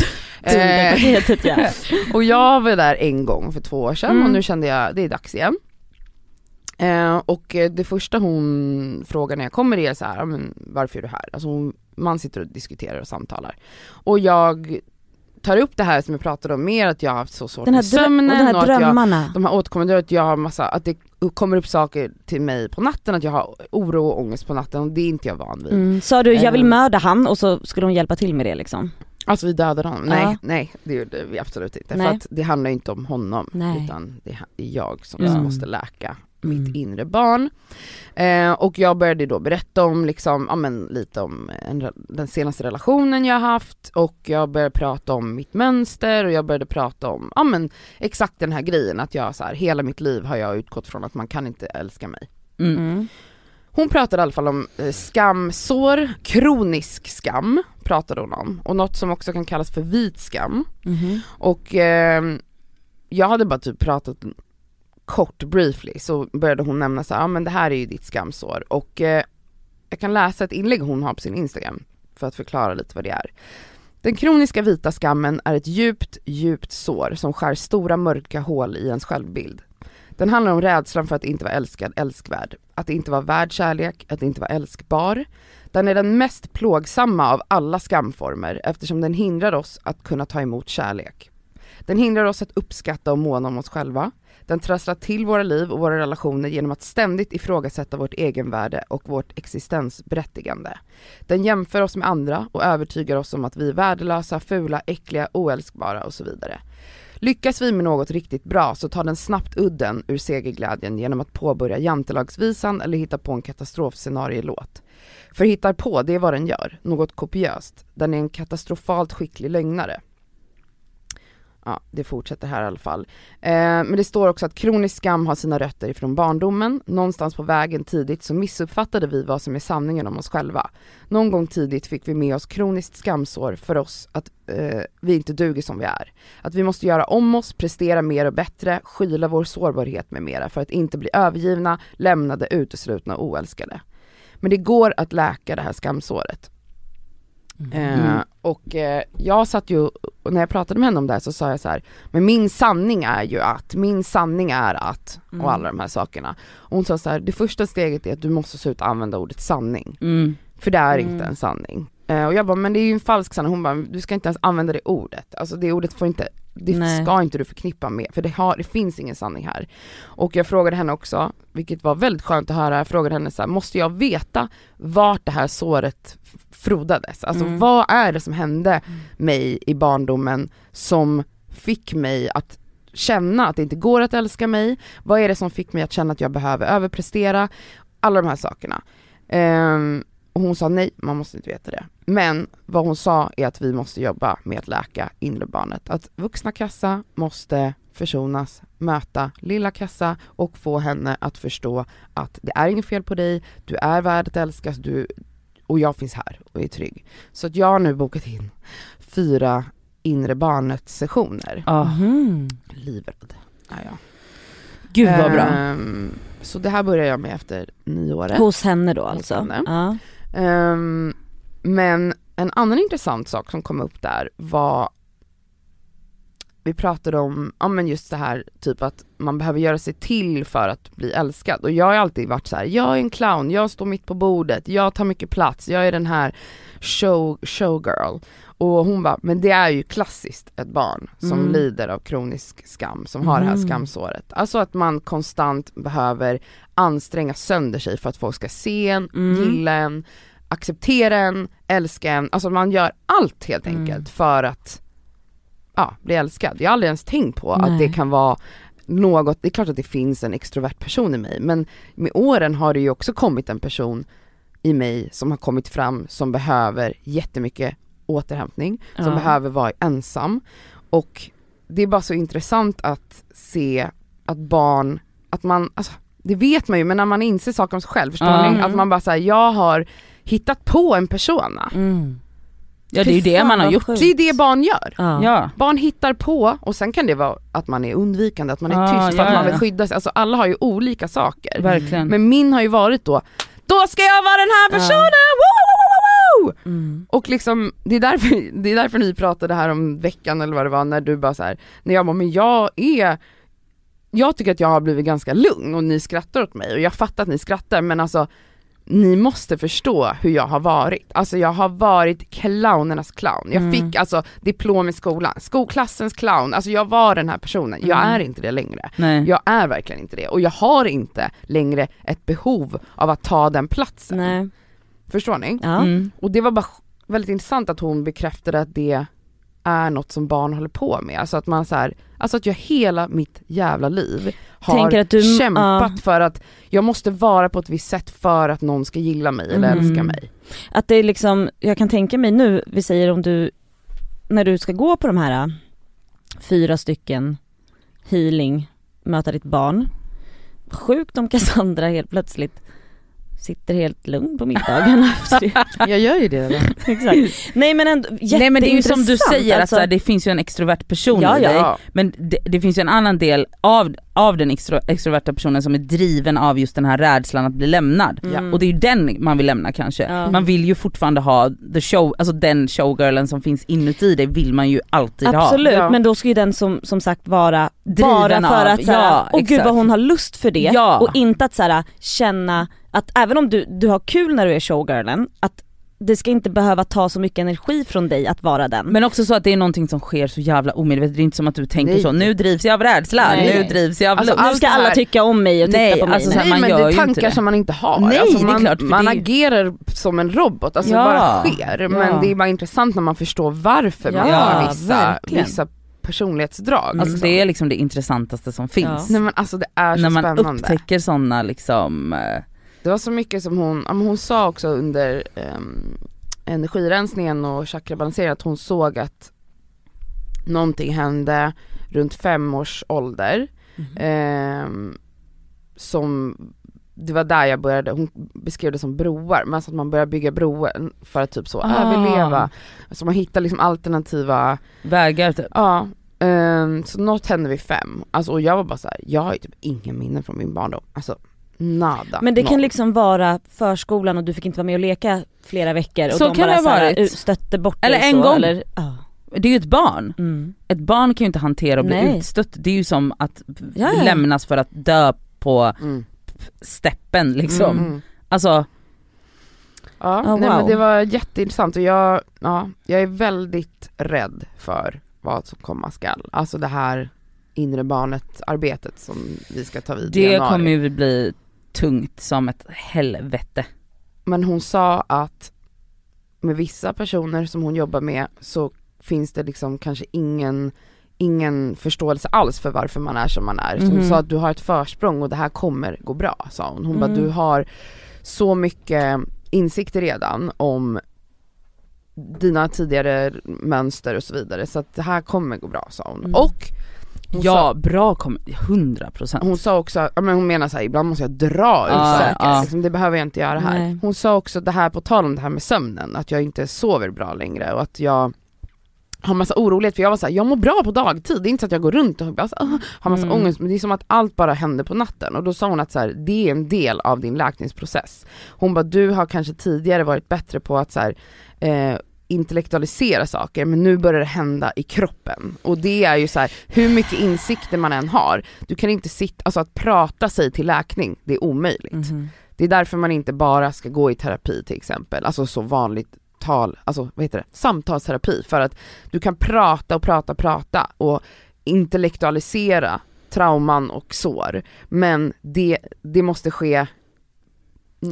Eh, Dunderpaketet ja. och jag var där en gång för två år sedan Mm. och nu kände jag det är dags igen. Eh, och eh, det första hon frågar när jag kommer är så här, "Ja, men varför är du här? Alltså hon, man sitter och diskuterar och samtalar. Och jag tar upp det här som jag pratade om mer, att jag har haft så svårt med drö- och sömnen den här och att jag, drömmarna. de här återkommande, att jag har massa, att det kommer upp saker till mig på natten, att jag har oro och ångest på natten och det är inte jag van vid. Mm. Sa du jag vill Ehm. mörda han och så skulle hon hjälpa till med det liksom? Alltså vi dödade honom, nej, Ja. nej det gjorde vi absolut inte. Nej. För att det handlar inte om honom, Nej. utan det är jag som Mm. måste läka Mm. mitt inre barn. Eh, och jag började då berätta om liksom, ja men lite om en, den senaste relationen jag har haft och jag började prata om mitt mönster och jag började prata om, ja men exakt den här grejen att jag så här, hela mitt liv har jag utgått från att man kan inte älska mig. Mm. Mm. Hon pratade i alla fall om eh, skamsår, kronisk skam pratade hon om och något som också kan kallas för vit skam. Mhm. Och eh, jag hade bara typ pratat kort briefly så började hon nämna så ja ja men det här är ju ditt skamsår och eh, jag kan läsa ett inlägg hon har på sin Instagram för att förklara lite vad det är. Den kroniska vita skammen är ett djupt, djupt sår som skär stora mörka hål i ens självbild. Den handlar om rädslan för att inte vara älskad, älskvärd, att inte vara värd kärlek, att inte vara älskbar. Den är den mest plågsamma av alla skamformer eftersom den hindrar oss att kunna ta emot kärlek. Den hindrar oss att uppskatta och måna om oss själva. Den trasslar till våra liv och våra relationer genom att ständigt ifrågasätta vårt egenvärde och vårt existensberättigande. Den jämför oss med andra och övertygar oss om att vi är värdelösa, fula, äckliga, oälskbara och så vidare. Lyckas vi med något riktigt bra så tar den snabbt udden ur segerglädjen genom att påbörja jantelagsvisan eller hitta på en katastrofscenarielåt. För hittar på, det är vad den gör, något kopiöst. Den är en katastrofalt skicklig lögnare. Ja, det fortsätter här i alla fall. Eh, men det står också att kronisk skam har sina rötter ifrån barndomen. Någonstans på vägen tidigt så missuppfattade vi vad som är sanningen om oss själva. Någon gång tidigt fick vi med oss kroniskt skamsår för oss att eh, vi inte duger som vi är. Att vi måste göra om oss, prestera mer och bättre, skyla vår sårbarhet med mera för att inte bli övergivna, lämnade, uteslutna och oälskade. Men det går att läka det här skamsåret. Eh, och eh, jag satt ju, när jag pratade med henne om det här så sa jag så här, men min sanning är ju att, min sanning är att, Mm. och alla de här sakerna. Och hon sa så här, det första steget är att du måste sluta använda ordet sanning. Mm. För det är Mm. inte en sanning. Eh, och jag bara, men det är ju en falsk sanning. Hon bara, du ska inte ens använda det ordet. Alltså det ordet får inte, det Nej. ska inte du förknippa med, för det, har, det finns ingen sanning här. Och jag frågade henne också, vilket var väldigt skönt att höra, jag frågade henne så här, måste jag veta vart det här såret frodades? Alltså Mm. vad är det som hände mig i barndomen som fick mig att känna att det inte går att älska mig? Vad är det som fick mig att känna att jag behöver överprestera? Alla de här sakerna. Ehm, och hon sa nej, man måste inte veta det. Men vad hon sa är att vi måste jobba med att läka inre barnet. Att vuxna Kassa måste försonas, möta lilla Kassa och få henne att förstå att det är inget fel på dig, du är värd att älskas, du, och jag finns här och är trygg. Så att jag har nu bokat in fyra inre barnet sessioner. Mhm. Livrädd är jag. Gud vad bra. Ehm, så det här börjar jag med efter nyåret. Hos henne då alltså? henne. Ja. Ehm, men en annan intressant sak som kom upp där var vi pratade om, ja men just det här typ att man behöver göra sig till för att bli älskad och jag har alltid varit så här: jag är en clown, jag står mitt på bordet, jag tar mycket plats, jag är den här show, showgirl. Och hon bara, men det är ju klassiskt ett barn som Mm. lider av kronisk skam, som har det här Mm. skamsåret. Alltså att man konstant behöver anstränga sönder sig för att folk ska se en, Mm. gilla en, acceptera en, älska en, alltså man gör allt helt Mm. enkelt för att ja, bli älskad. Jag har aldrig ens tänkt på att Nej. det kan vara något, det är klart att det finns en extrovert person i mig men med åren har det ju också kommit en person i mig som har kommit fram som behöver jättemycket återhämtning, som Ja. behöver vara ensam och det är bara så intressant att se att barn, att man, alltså det vet man ju men när man inser saker om sig själv, förstår Ja. ni? Att man bara säger jag har hittat på en persona. Mm. Ja det är ju det man har gjort. sjukt. Det är det barn gör. Ja. Barn hittar på och sen kan det vara att man är undvikande, att man är Ah, tyst för ja, att man vill skydda sig. Alltså alla har ju olika saker. Verkligen. Men min har ju varit då, då ska jag vara den här personen! Mm. Och liksom, det är, därför, det är därför ni pratade här om veckan eller vad det var, när du bara så här, när jag bara, men jag är jag tycker att jag har blivit ganska lugn och ni skrattar åt mig och jag fattar att ni skrattar men alltså ni måste förstå hur jag har varit. Alltså jag har varit clownernas clown. Jag Mm. fick alltså diplom i skolan, skolklassens clown, alltså jag var den här personen. Jag Mm. är inte det längre. Nej. Jag är verkligen inte det och jag har inte längre ett behov av att ta den platsen. Nej. Förstår ni? Ja. Mm. Och det var bara väldigt intressant att hon bekräftade att det är något som barn håller på med. Alltså att man så här, alltså att jag hela mitt jävla liv har du- kämpat ja. för att jag måste vara på ett visst sätt för att någon ska gilla mig eller Mm. älska mig. Att det är liksom, jag kan tänka mig nu, vi säger om du, när du ska gå på de här äh, fyra stycken healing, möta ditt barn. Sjukt om Cassandra helt plötsligt sitter helt lugn på middagen efter det. Jag gör ju det. Exakt. Nej men ändå Nej men det är ju som du säger, alltså. att det finns ju en extrovert person Ja, i dig. Ja. Men det, det finns ju en annan del av, av den extro, extroverta personen som är driven av just den här rädslan att bli lämnad. Mm. Och det är ju den man vill lämna kanske. Ja. Man vill ju fortfarande ha the show, alltså den showgirlen som finns inuti dig vill man ju alltid ha. Absolut, Ja. men då ska ju den som, som sagt vara Driven bara för av- att såhär, ja, åh gud vad hon har lust för det Ja. och inte att såhär, känna att även om du, du har kul när du är showgirlen, att det ska inte behöva ta så mycket energi från dig att vara den. Men också så att det är någonting som sker så jävla omedvetet, det är inte som att du tänker Nej. så, nu drivs jag av rädsla, Nej. nu drivs jag av Alltså, nu ska här- alla tycka om mig och titta Nej, på mig. alltså så här, Nej man men gör det är tankar som man inte har. Nej, alltså det är man, klart, för man det agerar som en robot, alltså Ja. det bara sker. Men Ja. det är bara intressant när man förstår varför man Ja, har vissa, vissa personlighetsdrag. Alltså liksom. det är liksom det intressantaste som finns. Nej men alltså det är så När man spännande. upptäcker sådana liksom, eh, Det var så mycket som hon, ja, men hon sa också under um, energirensningen och chakrabalanseringen att hon såg att någonting hände runt fem års ålder. Mhm. ehm, som, det var där jag började, hon beskrev det som broar, men alltså att man börjar bygga broar för att typ så Ah. överleva. Så man hittar liksom alternativa, vägar typ. ja. ehm, så något hände vid fem, alltså, och jag var bara så här, jag har ju typ ingen minnen från min barndom. Alltså nada. Men det kan noll. liksom vara förskolan och du fick inte vara med och leka flera veckor och Så de kan bara det ha så här, varit. ut- stötte bort Eller dig en så, gång. Eller, ja. Det är ju ett barn. mm. Ett barn kan ju inte hantera att bli Nej. utstött, det är ju som att Ja, ja. lämnas för att dö på Mm. steppen liksom. Mm. Alltså, Ja, Oh, nej, wow. men det var jätteintressant och jag, ja, jag är väldigt rädd för vad som komma skall. Alltså det här inre barnet arbetet som vi ska ta vid i det januari. kommer ju bli tungt som ett helvete. Men hon sa att med vissa personer som hon jobbar med så finns det liksom kanske ingen ingen förståelse alls för varför man är som man är. Så hon Mhm. sa att du har ett försprång och det här kommer gå bra sa hon. Hon bara Mm. du har så mycket insikter redan om dina tidigare mönster och så vidare så att det här kommer gå bra sa hon. Mm. Och hon ja, sa, bra kommer, 100 procent. hon sa också, men hon menar såhär, ibland måste jag dra ur Ja, säkert, ja. liksom, det behöver jag inte göra här. Nej. Hon sa också det här på tal om det här med sömnen, att jag inte sover bra längre och att jag har massa orolighet för jag var såhär, jag mår bra på dagtid, det är inte så att jag går runt och bara, så, "Åh", har massa Mm. ångest, men det är som att allt bara händer på natten och då sa hon att så här, det är en del av din läkningsprocess. Hon bara, du har kanske tidigare varit bättre på att så här, eh, intellektualisera saker men nu börjar det hända i kroppen. Och det är ju så här, hur mycket insikter man än har, du kan inte sitta, alltså att prata sig till läkning, det är omöjligt. Mhm. Det är därför man inte bara ska gå i terapi till exempel, alltså så vanligt tal, alltså vad heter det, samtalsterapi för att du kan prata och prata och prata och intellektualisera trauman och sår men det, det måste ske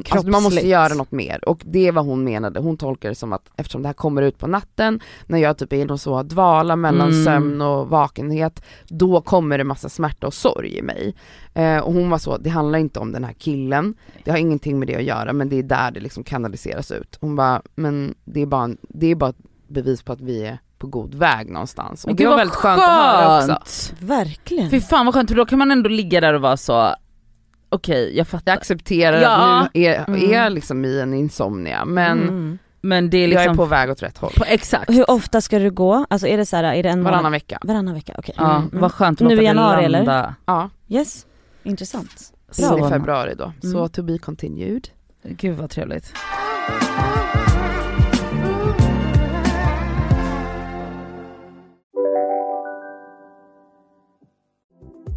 Alltså man måste göra något mer och det är vad hon menade, hon tolkar det som att eftersom det här kommer ut på natten, när jag typ är i någon så dvala mellan Mm. sömn och vakenhet, då kommer det massa smärta och sorg i mig. Eh, och hon var så, det handlar inte om den här killen, det har ingenting med det att göra men det är där det liksom kanaliseras ut. Hon bara, men det är bara, en- det är bara ett bevis på att vi är på god väg någonstans. Och Men det gud, var väldigt skönt att höra också. skönt. Verkligen. Fy fan vad skönt, för då kan man ändå ligga där och vara så, okej jag fattar. Jag accepterar Ja. att nu är, Mm. är liksom i en insomnia men Mm. Men det är jag liksom, är på väg åt rätt håll. på, exakt. Hur ofta ska du gå? Alltså är det så här, är det en Varannan månad? vecka. Varannan vecka, okej. Ja, Mm. vad skönt att Nu i januari, eller? Ja, Yes, intressant. in i Så, februari då. Så Mm. to be continued. gud vad trevligt.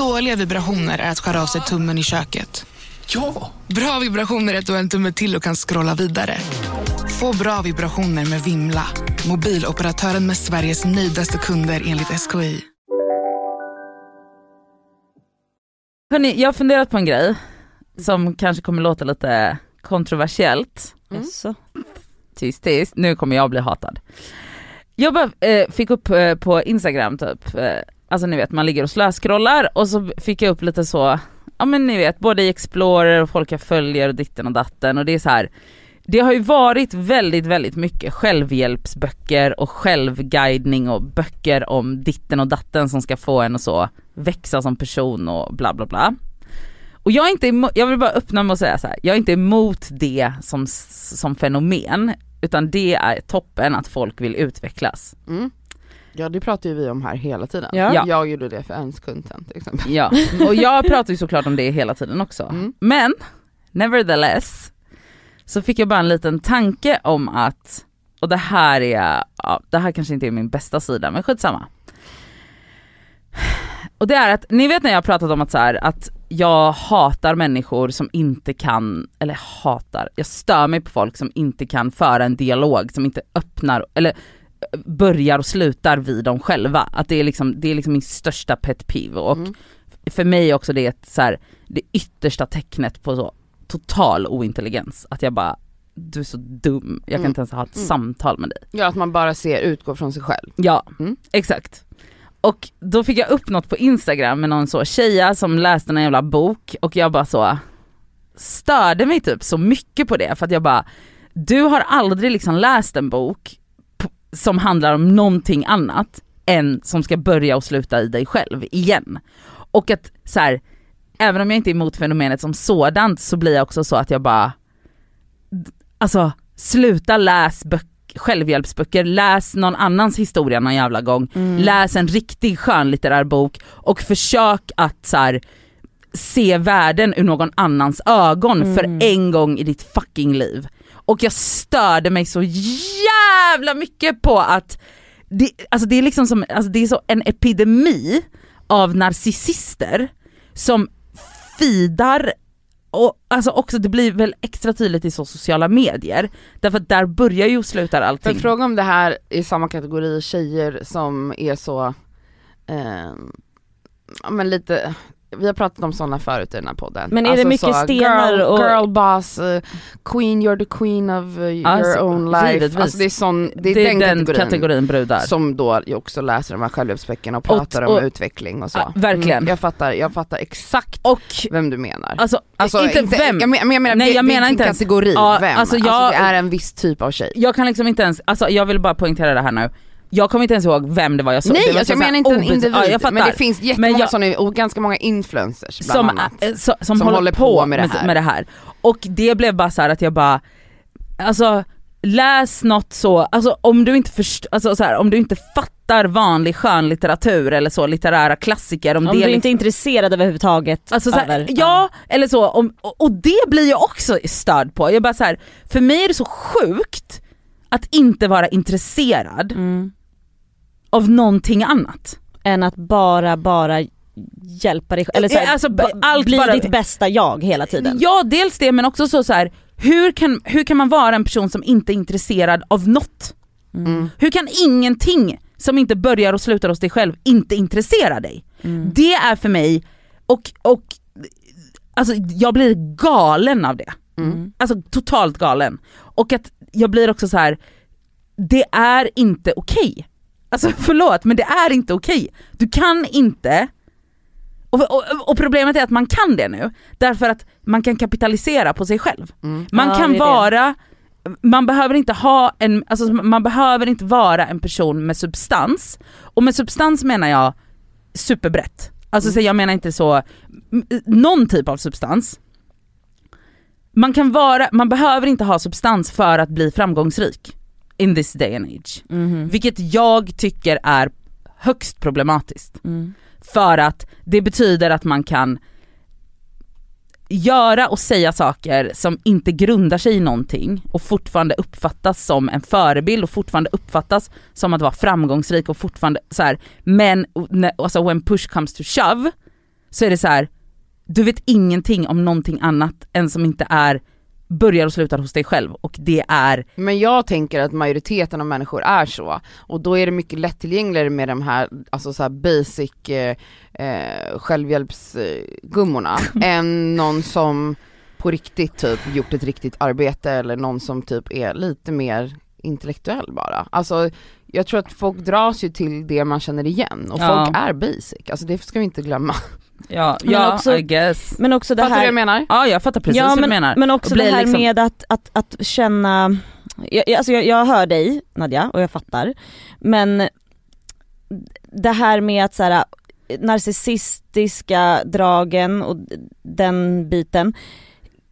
Dåliga vibrationer är att skära av sig tummen i köket. Ja! Bra vibrationer är att du har en tumme till och kan scrolla vidare. Få bra vibrationer med Vimla. Mobiloperatören med Sveriges nöjdaste kunder enligt SKI. Hörni, jag har funderat på en grej som kanske kommer låta lite kontroversiellt. Mm. Tyst tyst, nu kommer jag bli hatad. Jag bara, eh, fick upp eh, på Instagram typ, eh, alltså ni vet man ligger och slöskrollar och så fick jag upp lite så, ja men ni vet både i Explorer och folk jag följer och ditten och datten och det är så här. Det har ju varit väldigt väldigt mycket självhjälpsböcker och självguidning och böcker om ditten och datten som ska få en och så växa som person och bla bla bla. Och jag är inte emot, jag vill bara öppna med att säga så här. jag är inte emot det som, som fenomen, utan det är toppen att folk vill utvecklas. Mm. Ja det pratar ju vi om här hela tiden. Ja. Jag gjorde det för en sekund sedan till exempel. Ja, och jag pratar ju såklart om det hela tiden också. Mm. Men, nevertheless, så fick jag bara en liten tanke om att, och det här är, ja, det här kanske inte är min bästa sida, men skitsamma. Och det är att, ni vet när jag pratat om att så här, att jag hatar människor som inte kan, eller hatar, jag stör mig på folk som inte kan föra en dialog, som inte öppnar, eller börjar och slutar vid dem själva. Att det är liksom, det är liksom min största pet peeve och Mm. för mig är också det ett, så här, det yttersta tecknet på så total ointelligens. Att jag bara, du är så dum, jag kan Mm. inte ens ha ett Mm. samtal med dig. Ja att man bara ser, utgår från sig själv. Ja, Mm. exakt. Och då fick jag upp något på Instagram med någon så tjeja som läste en jävla bok och jag bara så störde mig typ så mycket på det för att jag bara, du har aldrig liksom läst en bok som handlar om någonting annat än som ska börja och sluta i dig själv igen. Och att så här, även om jag inte är emot fenomenet som sådant så blir jag också så att jag bara, alltså sluta läs böcker självhjälpsböcker, läs någon annans historia någon jävla gång, Mm. läs en riktig skönlitterär bok och försök att så här, se världen ur någon annans ögon Mm. för en gång i ditt fucking liv. Och jag störde mig så jävla mycket på att det, alltså det är liksom som, alltså det är så en epidemi av narcissister som fidar och alltså också det blir väl extra tydligt i så sociala medier, därför att där börjar ju och slutar allting. att fråga om det här är samma kategori tjejer som är så, eh, ja men lite vi har pratat om sådana förut i den här podden. Alltså Men är det mycket stenar girl, och- Girl boss, eh, queen, you're the queen of eh, your Alltså, own life. givetvis. Alltså det är, sån, det är, det är den, den kategorin, kategorin brudar. som då också läser de här självhjälpsböckerna och pratar Och- om och- utveckling och så. Ja, verkligen. Mm, jag, fattar, jag fattar exakt Och vem du menar. alltså, Alltså, inte, vem, Jag, men, jag menar, Nej, vil- jag menar inte ens- kategori, Ja, vem? alltså, Alltså, jag- det är en viss typ av tjej. jag kan liksom inte ens, alltså jag vill bara poängtera det här nu. Jag kommer inte ens ihåg vem det var jag såg. Nej det var alltså, jag menar inte en individ, Ja, jag fattar. men det finns jättemånga jag- sådana och ganska många influencers bland som, annat. äh, så, som, håller, på med det, här. med det här. Och det blev bara så här att jag bara, alltså läs något så, alltså om du inte först, alltså så här, om du inte fattar vanlig skönlitteratur eller så, litterära klassiker. Om, Om det du liksom- inte är intresserad överhuvudtaget Alltså så här, över, ja, eller så, om, och, och det blir jag också störd på. Jag bara så här, för mig är det så sjukt att inte vara intresserad Mm. Av någonting annat. än att bara, bara hjälpa dig eller så här, Ja, alltså, allt bli bara- ditt bästa jag hela tiden. Ja dels det men också så, så här, hur kan, hur kan man vara en person som inte är intresserad av något? Mm. Hur kan ingenting som inte börjar och slutar hos dig själv inte intressera dig? Mm. Det är för mig, och, och alltså jag blir galen av det. Mm. Alltså totalt galen. Och att jag blir också så här. det är inte okej. Alltså förlåt men det är inte okej. Du kan inte, och, och, och problemet är att man kan det nu, därför att man kan kapitalisera på sig själv. Mm. Man Ja, kan vara, man behöver inte ha en, alltså man behöver inte vara en person med substans. Och med substans menar jag superbrett. Alltså så jag menar inte så, någon typ av substans. Man kan vara, man behöver inte ha substans för att bli framgångsrik in this day and age. Mhm. Vilket jag tycker är högst problematiskt. Mm. För att det betyder att man kan göra och säga saker som inte grundar sig i någonting och fortfarande uppfattas som en förebild och fortfarande uppfattas som att vara framgångsrik och fortfarande så här. men alltså when push comes to shove så är det så här. du vet ingenting om någonting annat än som inte är börjar och slutar hos dig själv och det är Men jag tänker att majoriteten av människor är så, och då är det mycket lättillgängligare med de här, alltså så här basic eh, eh, självhjälpsgummorna, än någon som på riktigt typ gjort ett riktigt arbete eller någon som typ är lite mer intellektuell bara. Alltså jag tror att folk dras ju till det man känner igen och Ja. folk är basic, alltså det ska vi inte glömma. Ja, Men ja också- I guess. Men också det Fattar du vad här jag menar? Ja jag fattar precis ja, vad men, du menar. Men också det här liksom- med att, att, att känna, jag, jag- alltså jag, jag hör dig Nadja och jag fattar, men det här med att så här, narcissistiska dragen och den biten,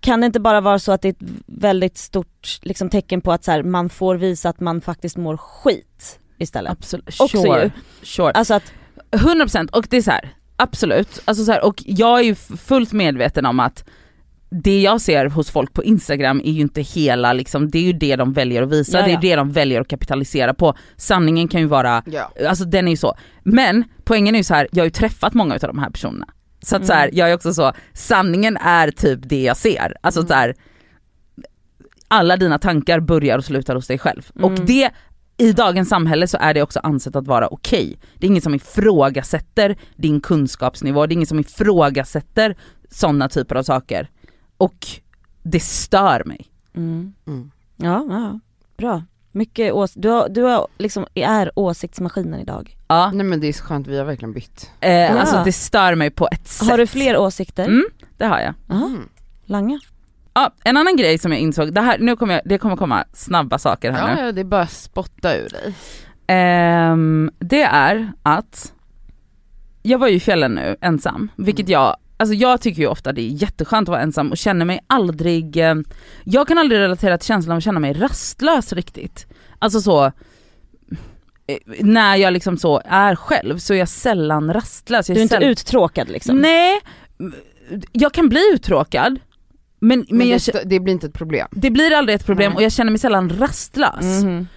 kan det inte bara vara så att det är ett väldigt stort liksom, tecken på att så här, man får visa att man faktiskt mår skit istället? Absolut, Också sure, ju. sure. Alltså att, 100% och det är så här, absolut, alltså så här, och jag är ju fullt medveten om att det jag ser hos folk på Instagram är ju inte hela liksom, det är ju det de väljer att visa, Ja, det är det de väljer att kapitalisera på. Sanningen kan ju vara, Ja. alltså den är ju så. Men poängen är ju så här, jag har ju träffat många av de här personerna. Så att så här, jag är också så, sanningen är typ det jag ser. Alltså så här, alla dina tankar börjar och slutar hos dig själv. Och Mm. det, i dagens samhälle så är det också ansett att vara okej. Det är ingen som ifrågasätter din kunskapsnivå, det är ingen som ifrågasätter sådana typer av saker. Och det stör mig. mm. Mm. ja, ja, bra. Mycket ås- du, har, du har liksom, är åsiktsmaskinen idag. Ja, Nej men det är så skönt, vi har verkligen bytt. eh, alltså det stör mig på ett sätt. Har du fler åsikter? Mm, det har jag. Aha, Mm. Langa? Ja, en annan grej som jag insåg, det, här, nu kommer jag, det kommer komma snabba saker här nu. Ja, ja, det är bara att spotta ur dig. Ehm, det är att jag var ju i fjällen nu ensam, vilket jag, alltså jag tycker ju ofta det är jätteskönt att vara ensam och känner mig aldrig, eh, jag kan aldrig relatera till känslan av att känna mig rastlös riktigt. Alltså så, eh, när jag liksom så är själv så är jag sällan rastlös. Jag Du är inte sällan- uttråkad liksom? Nej, jag kan bli uttråkad, men, men, Men jag, det, st- det blir inte ett problem. det blir aldrig ett problem Nej. och jag känner mig sällan rastlös. Mhm.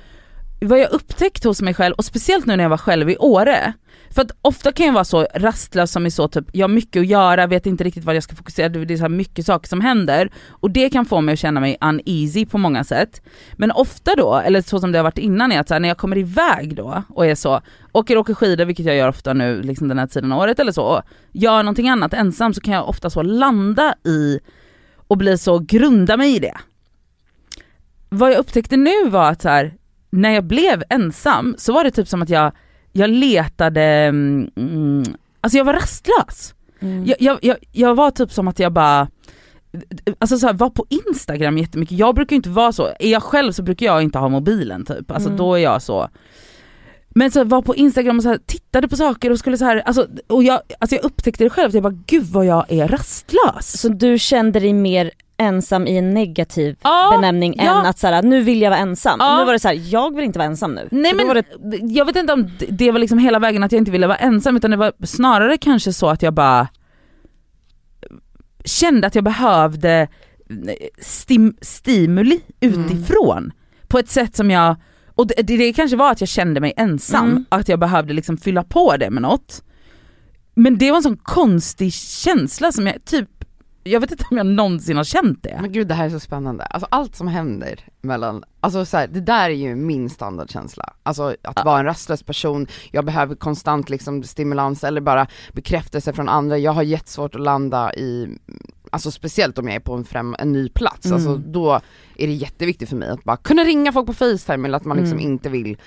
vad jag upptäckt hos mig själv, och speciellt nu när jag var själv i Åre, för att ofta kan jag vara så rastlös som är så typ, jag har mycket att göra, vet inte riktigt vad jag ska fokusera, det är så mycket saker som händer och det kan få mig att känna mig uneasy på många sätt. Men ofta då, eller så som det har varit innan är att här, när jag kommer iväg då och är så, åker åker skidor vilket jag gör ofta nu liksom den här tiden av året eller så, och gör någonting annat ensam så kan jag ofta så landa i och bli så, grunda mig i det. Vad jag upptäckte nu var att så här, när jag blev ensam så var det typ som att jag, jag letade, mm, alltså jag var rastlös. Mm. Jag, jag, jag, jag var typ som att jag bara, alltså så här, var på Instagram jättemycket, jag brukar inte vara så, är jag själv så brukar jag inte ha mobilen typ, alltså Mm. då är jag så men så var på Instagram och så här, tittade på saker och skulle så här, alltså, och jag, alltså jag upptäckte det själv, att jag bara gud vad jag är rastlös. Så du kände dig mer ensam i en negativ Ja, benämning ja. än att såhär, nu vill jag vara ensam. Ja. Nu var det så här, jag vill inte vara ensam nu. Nej Så men det, jag vet inte om det- var liksom hela vägen att jag inte ville vara ensam utan det var snarare kanske så att jag bara kände att jag behövde stim, stimuli utifrån på ett sätt som jag, och det, det, kanske var att jag kände mig ensam, Mm. att jag behövde liksom fylla på det med något. Men det var en sån konstig känsla som jag typ, jag vet inte om jag någonsin har känt det. Men gud det här är så spännande, alltså allt som händer mellan, alltså så här, det där är ju min standardkänsla. Alltså att vara en rastlös person, jag behöver konstant liksom stimulans eller bara bekräftelse från andra, jag har jättesvårt att landa i, alltså speciellt om jag är på en, främ, en ny plats, Mm. alltså då är det jätteviktigt för mig att bara kunna ringa folk på Facetime eller att man liksom Mm. inte vill,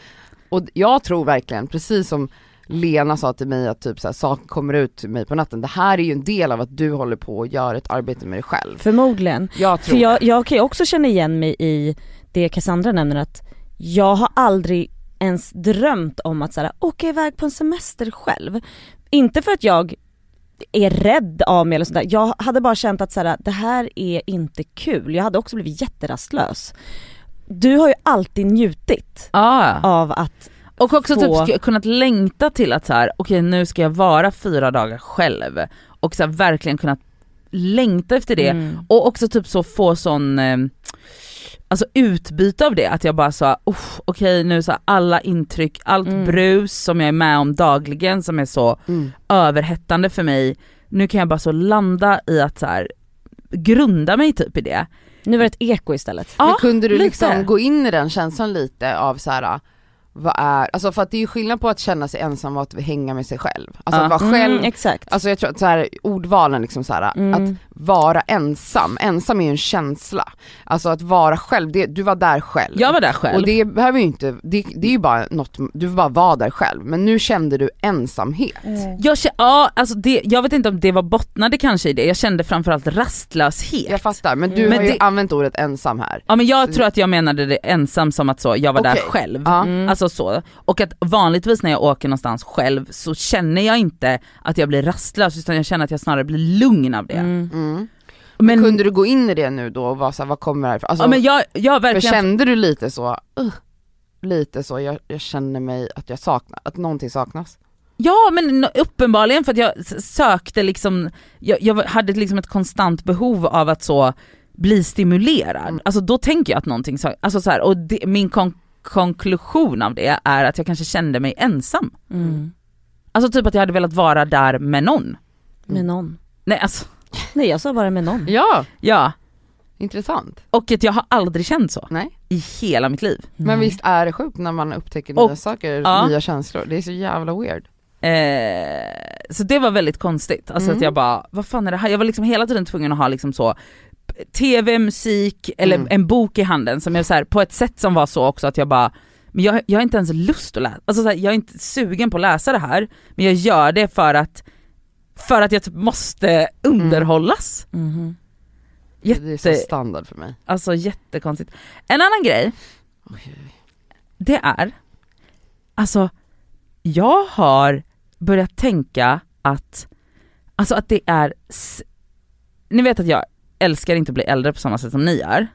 och jag tror verkligen, precis som Lena sa till mig att typ så här, saker kommer ut till mig på natten, det här är ju en del av att du håller på och gör ett arbete med dig själv. förmodligen. Jag tror För jag, jag kan ju också känna igen mig i det Cassandra nämner att jag har aldrig ens drömt om att så här, åka iväg på en semester själv. Inte för att jag är rädd av mig eller sådär, jag hade bara känt att så här, det här är inte kul. Jag hade också blivit jätterastlös. Du har ju alltid njutit Ja. av att Och också få- typ kunnat längta till att så här, okej nu ska jag vara fyra dagar själv och så här, verkligen kunnat längta efter det Mm. och också typ så få sån eh, Alltså utbyte av det, att jag bara sa "Uff, okej nu så här, alla intryck, allt Mm. brus som jag är med om dagligen som är så Mm. överhettande för mig, nu kan jag bara så landa i att så här, grunda mig typ i det. Nu var det ett eko istället. Men Ja, kunde du lite. liksom gå in i den känslan lite av så här. Vad är, alltså för att det är ju skillnad på att känna sig ensam och att hänga med sig själv. Alltså Ja. att vara själv, Mm, exakt. alltså jag tror att så här, ordvalen liksom så här, Mm. att vara ensam, ensam är ju en känsla. Alltså att vara själv, det, du var där själv. Jag var där själv. Och det behöver ju inte, det, det är ju bara något, du får bara vara där själv. Men nu kände du ensamhet. Jag, kä- ja, alltså det, jag vet inte om det var bottnade kanske i det, jag kände framförallt rastlöshet. Jag fattar, men du Men har ju det- använt ordet ensam här. Ja men jag tror att jag menade det ensam som att så, jag var där Okej. själv. Ja. Mm. Alltså så. Och att vanligtvis när jag åker någonstans själv så känner jag inte att jag blir rastlös utan jag känner att jag snarare blir lugn av det. Mm. Mm. Men, Kunde du gå in i det nu då och vara såhär, vad kommer det här ifrån? Alltså, ja, men jag, jag För verkligen, kände du lite så, uh, lite så, jag, jag känner mig att jag saknar, att någonting saknas? ja men uppenbarligen för att jag sökte liksom, jag, jag hade liksom ett konstant behov av att så bli stimulerad. Mm. Alltså då tänker jag att någonting alltså så här, och det, min kon- konklusion av det är att jag kanske kände mig ensam. Mm. Alltså typ att jag hade velat vara där med någon. Med någon. Nej alltså, Nej jag sa bara med någon. Ja, ja. intressant. Och att jag har aldrig känt så Nej. i hela mitt liv. Men visst är det sjukt när man upptäcker Och- nya saker, ja. nya känslor, det är så jävla weird. Eh, så det var väldigt konstigt, alltså Mm. att jag bara, vad fan är det här? Jag var liksom hela tiden tvungen att ha liksom så TV, musik eller Mm. en bok i handen som jag så här, på ett sätt som var så också att jag bara men jag, jag har inte ens lust att läsa, alltså så här, jag är inte sugen på att läsa det här men jag gör det för att för att jag typ måste underhållas. Mhm. Det är så Jätte, standard för mig. alltså jättekonstigt. En annan grej, det är, alltså jag har börjat tänka att, alltså att det är, ni vet att jag älskar inte att bli äldre på samma sätt som ni är.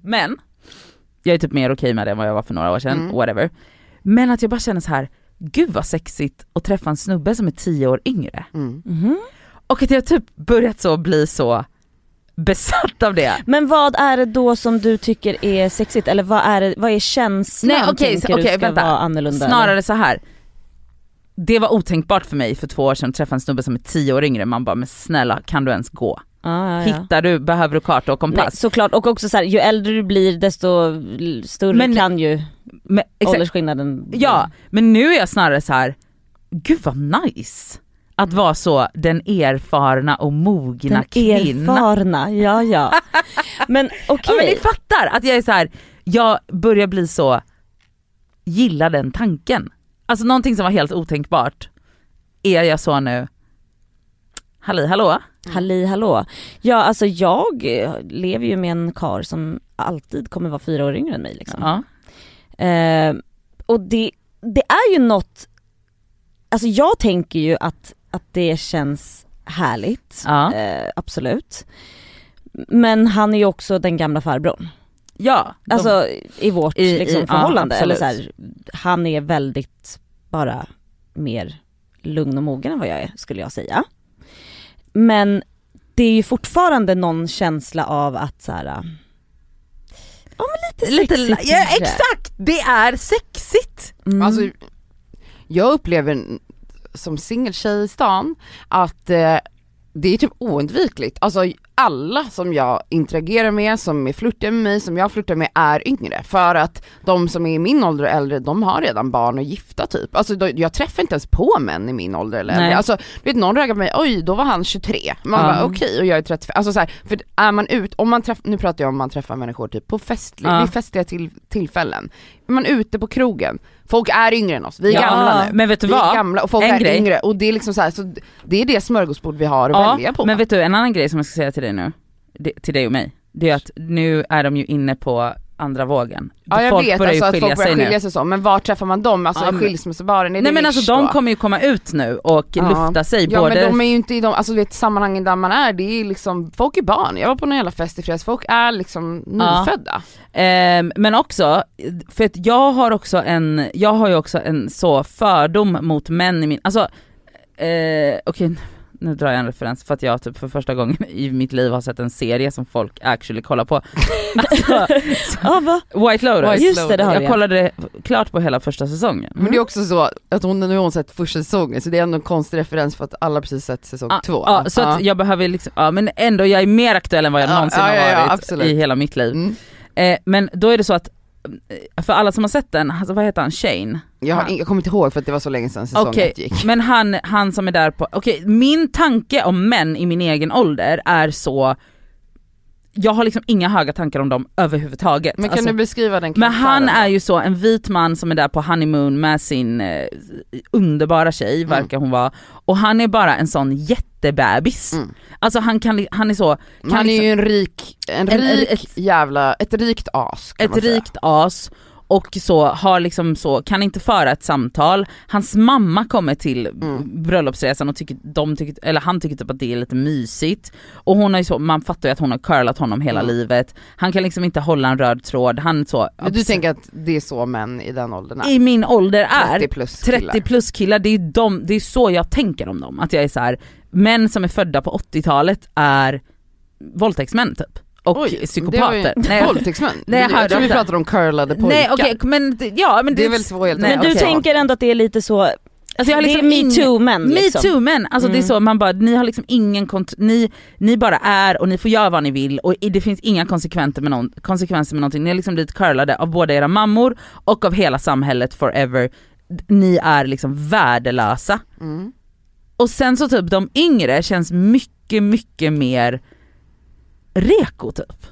Men, jag är typ mer okej med det än vad jag var för några år sedan, Mm. whatever. Men att jag bara känner så här, gud vad sexigt att träffa en snubbe som är tio år yngre. Mm. Mhm. Och att jag typ börjat så bli så besatt av det. Men vad är det då som du tycker är sexigt eller vad är, det, vad är känslan Nej, okej, tänker så- du ska vänta. vara annorlunda? Snarare eller? så här. Det var otänkbart för mig för två år sedan att träffa en snubbe som är tio år yngre, man bara men snälla kan du ens gå? Ja, ja, ja. Hittar du, behöver du karta och Nej, kompass? såklart och också så här, ju äldre du blir desto större Men- kan ju men, exakt, åldersskillnaden bli. ja, men nu är jag snarare så här. gud vad nice att vara så den erfarna och mogna Den kvinna. erfarna, ja ja. Men okej. Ja men ni fattar att jag är så här. jag börjar bli så, gilla den tanken. Alltså någonting som var helt otänkbart, är jag så nu, halli hallå? Halli hallå. Ja alltså jag eh, lever ju med en kar som alltid kommer vara fyra år yngre än mig liksom. Ja. Eh, och det, det är ju något, alltså jag tänker ju att, att det känns härligt, Ja. eh, absolut. Men han är ju också den gamla farbrorn. Ja, de- Alltså i vårt I- liksom, i- ja, förhållande. eller så här, han är väldigt bara mer lugn och mogen än vad jag är skulle jag säga. Men det är ju fortfarande någon känsla av att så här. Ja men lite lite, sexigt ja, kanske. exakt, det är sexigt! Mm. Alltså, jag upplever som singeltjej i stan att eh, det är typ oundvikligt. Alltså alla som jag interagerar med, som är flörtiga med mig, som jag flörtar med är yngre. För att de som är i min ålder och äldre, de har redan barn och gifta typ. Alltså då, jag träffar inte ens på män i min ålder eller äldre. Alltså du vet någon raggar mig, oj då var han 23. Man Ja. bara okej och jag är 35. Alltså så här, för är man ut, om man träffar, nu pratar jag om man träffar människor typ på festlig, Ja. vid festliga till, tillfällen. Är man ute på krogen, folk är yngre än oss, vi är Ja, gamla nu. men vet du vi vad? är gamla och folk En är grej. yngre och det är liksom så här, så det är det smörgåsbord vi har att välja på. men vet du en annan grej som jag ska säga till dig nu, det, till dig och mig, det är att nu är de ju inne på andra vågen. ja jag folk vet börjar alltså att folk börjar sig skilja sig så, men var träffar man dem? Alltså Ja, men- skilsmässobaren, Nej men alltså de då? kommer ju komma ut nu och Ja. lufta sig Ja både men de är ju inte i de, alltså du vet sammanhangen där man är, det är liksom, folk är barn. Jag var på en jävla fest i fredags, folk är liksom Ja. nyfödda. Ehm, men också, för att jag har också en, jag har ju också en så fördom mot män i min, alltså eh, okej nu drar jag en referens för att jag typ för första gången i mitt liv har sett en serie som folk actually kollar på. Alltså, Ja, va? White Lotus. White Just det, det jag kollade klart på hela första säsongen. Men det är också så att hon, nu har hon sett första säsongen så det är ändå en konstig referens för att alla precis sett säsong Ja, två. Ja, så att jag behöver liksom, ja men ändå jag är mer aktuell än vad jag Ja, någonsin har ja, ja, varit i hela mitt liv. Mm. Eh, men då är det så att, för alla som har sett den, alltså, vad heter han, Shane? Jag, har, jag kommer inte ihåg för att det var så länge sedan säsong ett gick. men han, han som är där på, okej min tanke om män i min egen ålder är så, jag har liksom inga höga tankar om dem överhuvudtaget. Men kan Alltså, du beskriva den men han är ju så, en vit man som är där på honeymoon med sin eh, underbara tjej, Mm. verkar hon vara, och han är bara en sån jättebebis. Mm. Alltså han kan, han är så, kan Han är liksom- ju en rik, en En- rik ett- jävla, ett rikt as kan ett man säga. rikt as och så har liksom så, kan inte föra ett samtal. Hans mamma kommer till Mm. bröllopsresan och tycker, de tycker, eller han tycker typ att det är lite mysigt. Och hon har ju så, man fattar ju att hon har curlat honom hela Mm. livet. Han kan liksom inte hålla en röd tråd, han så... Men du tänker att det är så män i den åldern är? I min ålder är 30 plus 30 killar. plus killar, det är, de, det är så jag tänker om dem. Att jag är så här, män som är födda på 80-talet är våldtäktsmän typ. Och Oj, psykopater. Det ju, Nej, våldtäktsmän? Nej, jag jag tror vi pratar om curlade pojkar. Nej okej men det- ja men Det är väl två helt Men du okej. tänker ändå att det är lite så, Alltså jag har det är liksom metoo-män liksom. Me too men, alltså det är Mm. så, man bara, ni har liksom ingen kont- ni, ni bara är och ni får göra vad ni vill och det finns inga konsekvenser med, någon, konsekvenser med någonting. Ni har liksom blivit curlade av både era mammor och av hela samhället forever. Ni är liksom värdelösa. Mm. Och sen så typ de yngre känns mycket, mycket mer reko typ.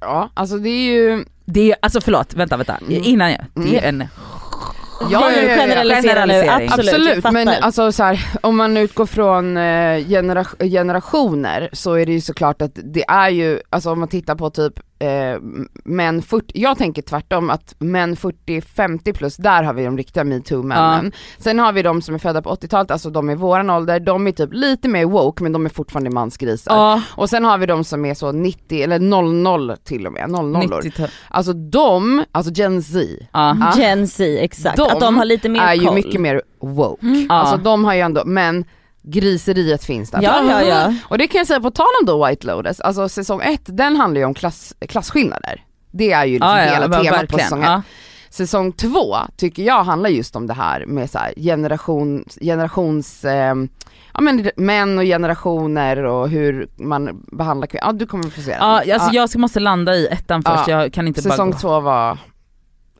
Ja, alltså det är ju... Det är, alltså förlåt, vänta vänta, Mm. innan jag, det är Mm. en Ja, ja, ja, Generalisering. absolut, Absolut, men alltså så här, om man utgår från eh, genera generationer så är det ju såklart att det är ju, alltså om man tittar på typ eh, män 40, jag tänker tvärtom att män 40-50 plus, där har vi de riktiga metoo-männen. Sen har vi de som är födda på 80-talet, alltså de i våran ålder, de är typ lite mer woke men de är fortfarande mansgrisar. Ja, Och sen har vi de som är så 90 eller 00 till och med, 00 år. 90 typ. Alltså de, alltså Gen Z, Ja. Ja. Gen Z, exakt. De att de har lite mer är ju koll. mycket mer woke. Ja. Alltså de har ju ändå, men griseriet finns där. Ja ja ja. Och det kan jag säga på tal om då White Lotus, alltså säsong ett den handlar ju om klass, klasskillnader. Det är ju liksom Ja, ja, hela temat på verkligen. säsong ett. Säsong två tycker jag handlar just om det här med så här generation, generations, eh, ja men män och generationer och hur man behandlar kvinnor. Ja du kommer få se den. Ja, alltså jag måste landa i ettan först, Ja. jag kan inte Säsong bara gå. två var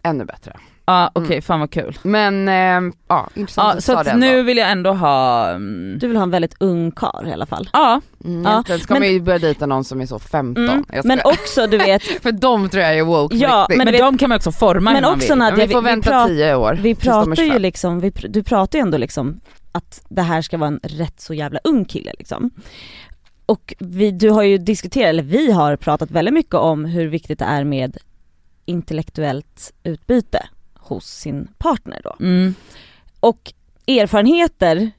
ännu bättre. Ja okej, Mm. fan vad kul. Men eh, ja, intressant Ja, att så att det nu ändå. vill jag ändå ha, mm, Du vill ha en väldigt ung karl i alla fall. ja, Mm, Ja, egentligen ska men- man ju börja dejta någon som är så 15. Mm. Men också du vet, För de tror jag är woke Ja, riktigt. men, men vet- de kan man också forma men man också vill. när- Men vi vi- får vi vänta prat- 10 år. vi pratar ju 25. liksom, vi, pr- du pratar ju ändå liksom att det här ska vara en rätt så jävla ung kille liksom. Och vi, du har ju diskuterat, eller vi har pratat väldigt mycket om hur viktigt det är med intellektuellt utbyte hos sin partner då. Mm. Och erfarenheter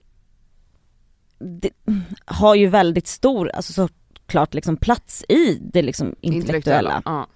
har ju väldigt stor, alltså såklart liksom plats i det liksom intellektuella. Ja.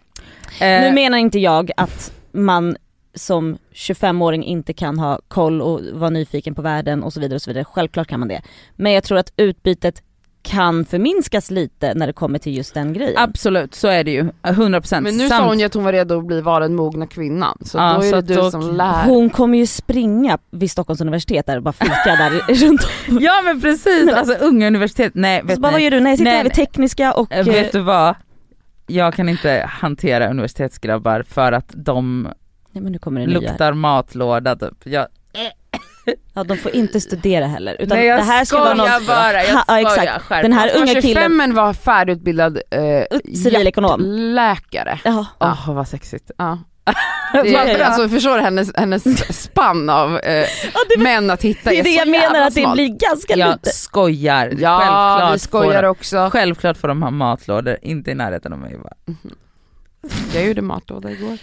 Eh, Nu menar inte jag att man som 25-åring inte kan ha koll och vara nyfiken på världen och så vidare och så vidare. Självklart kan man det. Men jag tror att utbytet kan förminskas lite när det kommer till just den grejen. Absolut, så är det ju. 100%. Men nu Samt- sa hon ju att hon var redo att bli vara den mogna kvinnan. Så Ja, då är så det du som lär. Hon kommer ju springa vid Stockholms universitet där och bara fika där runt om. Ja men precis, alltså unga universitet, nej Så vet bara, vad ni, gör du? Nej jag sitter Nej, här vid tekniska och... Eh, vet du vad? Jag kan inte hantera universitetsgrabbar för att de Nej men nu kommer det nya. luktar matlåda typ. Jag, Ja de får inte studera heller. Utan nej jag det här ska vara någon... bara, jag Ha, exakt. Skärp Den här unga killen, 25 var färdigutbildad eh, civilekonom. läkare. Ja. Åh vad sexigt. Ja. Det ja, är, ja. Alltså förstår du hennes, hennes spann av eh, män att hitta Det är det jag menar att det blir ganska Jag lite. skojar. Ja självklart vi skojar får också. Självklart får de ha matlådor, inte i närheten av mig bara. Jag gjorde matlåda igår.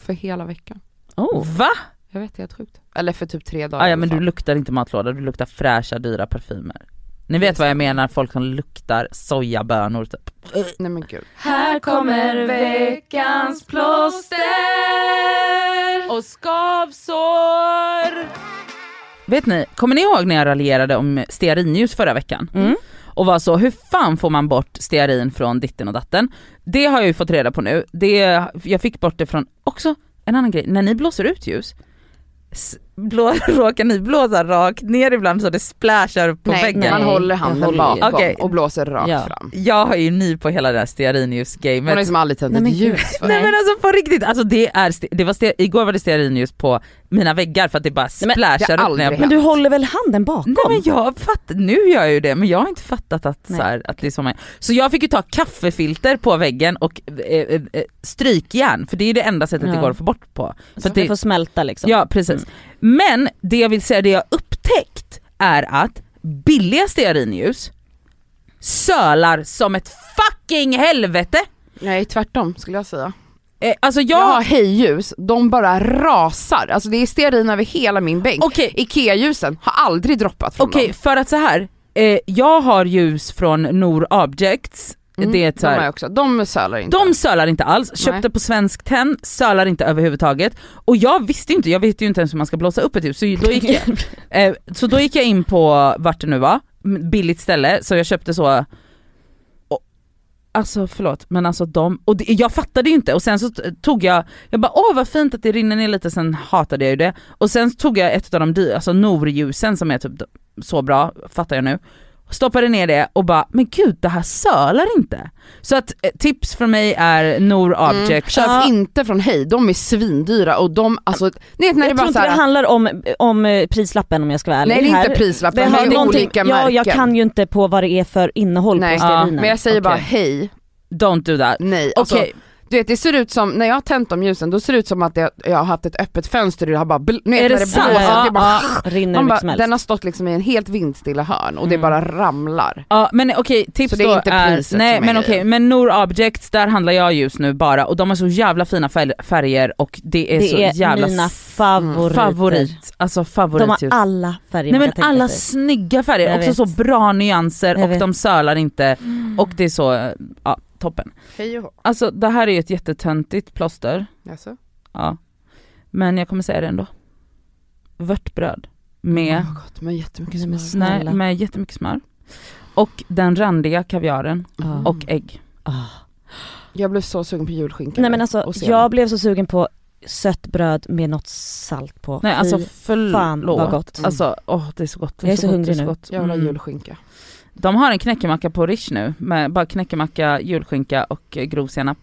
För hela veckan. Oh. Va? Jag vet, det är helt sjukt. Eller för typ tre dagar Ah, ja men du luktar inte matlåda, du luktar fräscha dyra parfymer. Ni vet vad jag menar, folk som luktar sojabönor typ. Nej men gud. Här kommer veckans plåster och skavsår. Vet ni, kommer ni ihåg när jag raljerade om stearinljus förra veckan? Mm. Och var så, hur fan får man bort stearin från ditten och datten? Det har jag ju fått reda på nu. Det, jag fick bort det från, också en annan grej, när ni blåser ut ljus, blå, råkar ni blåsa rakt ner ibland så det splashar på Nej, väggen? man Nej, håller handen håller ju. bakom Okej. och blåser rakt Ja. fram. Jag har ju ny på hela det här Hon har stearinljus-gamet. liksom aldrig tänt Nej, ett ljus för. Nej men alltså på riktigt, alltså det är, det var igår var det stearinljus på mina väggar för att det bara det splashar upp när jag hänt. Men du håller väl handen bakom? Nej men jag fattar, nu gör jag ju det men jag har inte fattat att, Nej, så, här, att det är så man Så jag fick ju ta kaffefilter på väggen och eh, eh, eh, strykjärn för det är det enda sättet det Ja. går att få bort på. Så För att det det, får smälta liksom. ja precis. Men det jag vill säga, det jag upptäckt är att billiga stearinljus sölar som ett fucking helvete! Nej tvärtom skulle jag säga. Eh, alltså Jag har jag, hejljus, de bara rasar. Alltså det är stearin över hela min bänk. okej Ikea-ljusen har aldrig droppat från Okej, dem. för att så här. Eh, jag har ljus från Nor Objects, Mm, det är ett de jag också. De sölar inte. de sölar inte alls, köpte på Svensk Tenn, sölar inte överhuvudtaget. Och jag visste inte, jag vet ju inte ens hur man ska blåsa upp ett ljus, så då gick jag, eh, så då gick jag in på vart det nu var, billigt ställe, så jag köpte så Alltså förlåt men alltså de, och det, jag fattade ju inte och sen så tog jag, jag bara åh vad fint att det rinner ner lite, sen hatade jag ju det. Och sen tog jag ett av de dyra, alltså Nor-ljusen som är typ så bra, fattar jag nu. Stoppade ner det och bara, men gud det här sölar inte. Så att eh, tips från mig är Nor Mm. Object. Köp Ja. inte från Hej, de är svindyra och de, alltså, vet när det Jag bara tror inte det handlar om, om eh, prislappen om jag ska vara ärlig. nej det är inte prislappen, det det är någonting- olika ja, märken. jag kan ju inte på vad det är för innehåll Nej. på stearinen. Men jag säger bara Okej. hej, Don't do that. nej. Alltså, du vet det ser ut som, när jag har tänt de ljusen då ser det ut som att jag, jag har haft ett öppet fönster och det har bara, bl- vet, Är det det blåser, Ja, det bara, Rinner hur mycket bara som helst. den har stått liksom i en helt vindstilla hörn och det Mm. bara ramlar. Ja men okej, tips Så det är då inte är, priset nej är men okej, grejen. men Nor Objects där handlar jag just nu bara och de har så jävla fina färg, färger och det är så det är jävla mina s- favoriter. favorit, alltså favorit De har just. alla färger Nej men alla sig. snygga färger, Jag också vet. så bra nyanser Jag och vet. de sölar inte och det är så, ja toppen. Hej och. Alltså det här är ju ett jättetöntigt plåster, Jaså? ja. Men jag kommer säga det ändå. Vörtbröd. med, Oh, gott, med jättemycket smör. nej, snälla. med jättemycket smör. Och den randiga kaviaren Ja. och ägg. Ah. Jag blev så sugen på julskinka. Nej men alltså jag blev så sugen på sött bröd med något salt på. Nej alltså förlåt. fan vad gott. Alltså åh det är så gott. Det Jag är så gott, hungrig det nu. gott. Jag vill ha Mm. julskinka. De har en knäckemacka på Rish nu med bara knäckemacka, julskinka och eh, grovsenap.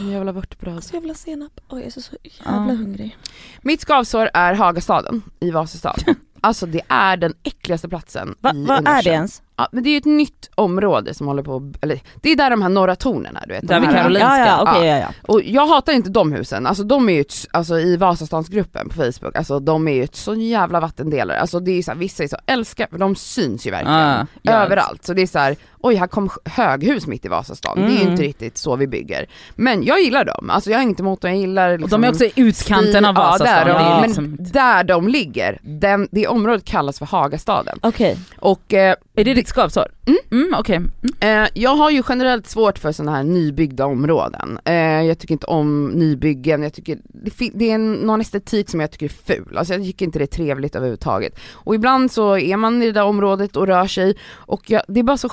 Jag vill ha vörtbröd. Alltså jag vill ha senap, Oj, jag är så, så Ja. jävla hungrig. Mitt skavsår är Hagastaden i Vasastan. Alltså det är den äckligaste platsen Va, i vad är det ens? Ja, men det är ju ett nytt område som håller på, eller det är där de här norra tornen är du vet. Där de vid Karolinska. Ja ja okej ja. ja. Och jag hatar inte de husen, alltså de är ju ett, alltså i Vasastansgruppen på Facebook, alltså de är ju ett så jävla vattendelare, alltså det är så här, vissa är så älskar, för de syns ju verkligen. Ah, ja. Överallt, så det är så här, oj här kom höghus mitt i Vasastan, det är ju Mm. inte riktigt så vi bygger. Men jag gillar dem, alltså jag har inget emot dem, jag gillar Och liksom, de är också i utkanten av Ja, Vasastan. där, det är men liksom, där de ligger, den, det området kallas för Hagastaden. Okej. Och eh, är det skavsår? Mm. mm okej. Mm. Eh, jag har ju generellt svårt för sådana här nybyggda områden. Eh, jag tycker inte om nybyggen, jag tycker det, det är en, någon estetik som jag tycker är ful. Alltså jag tycker inte det är trevligt överhuvudtaget. Och ibland så är man i det där området och rör sig och jag, det är bara så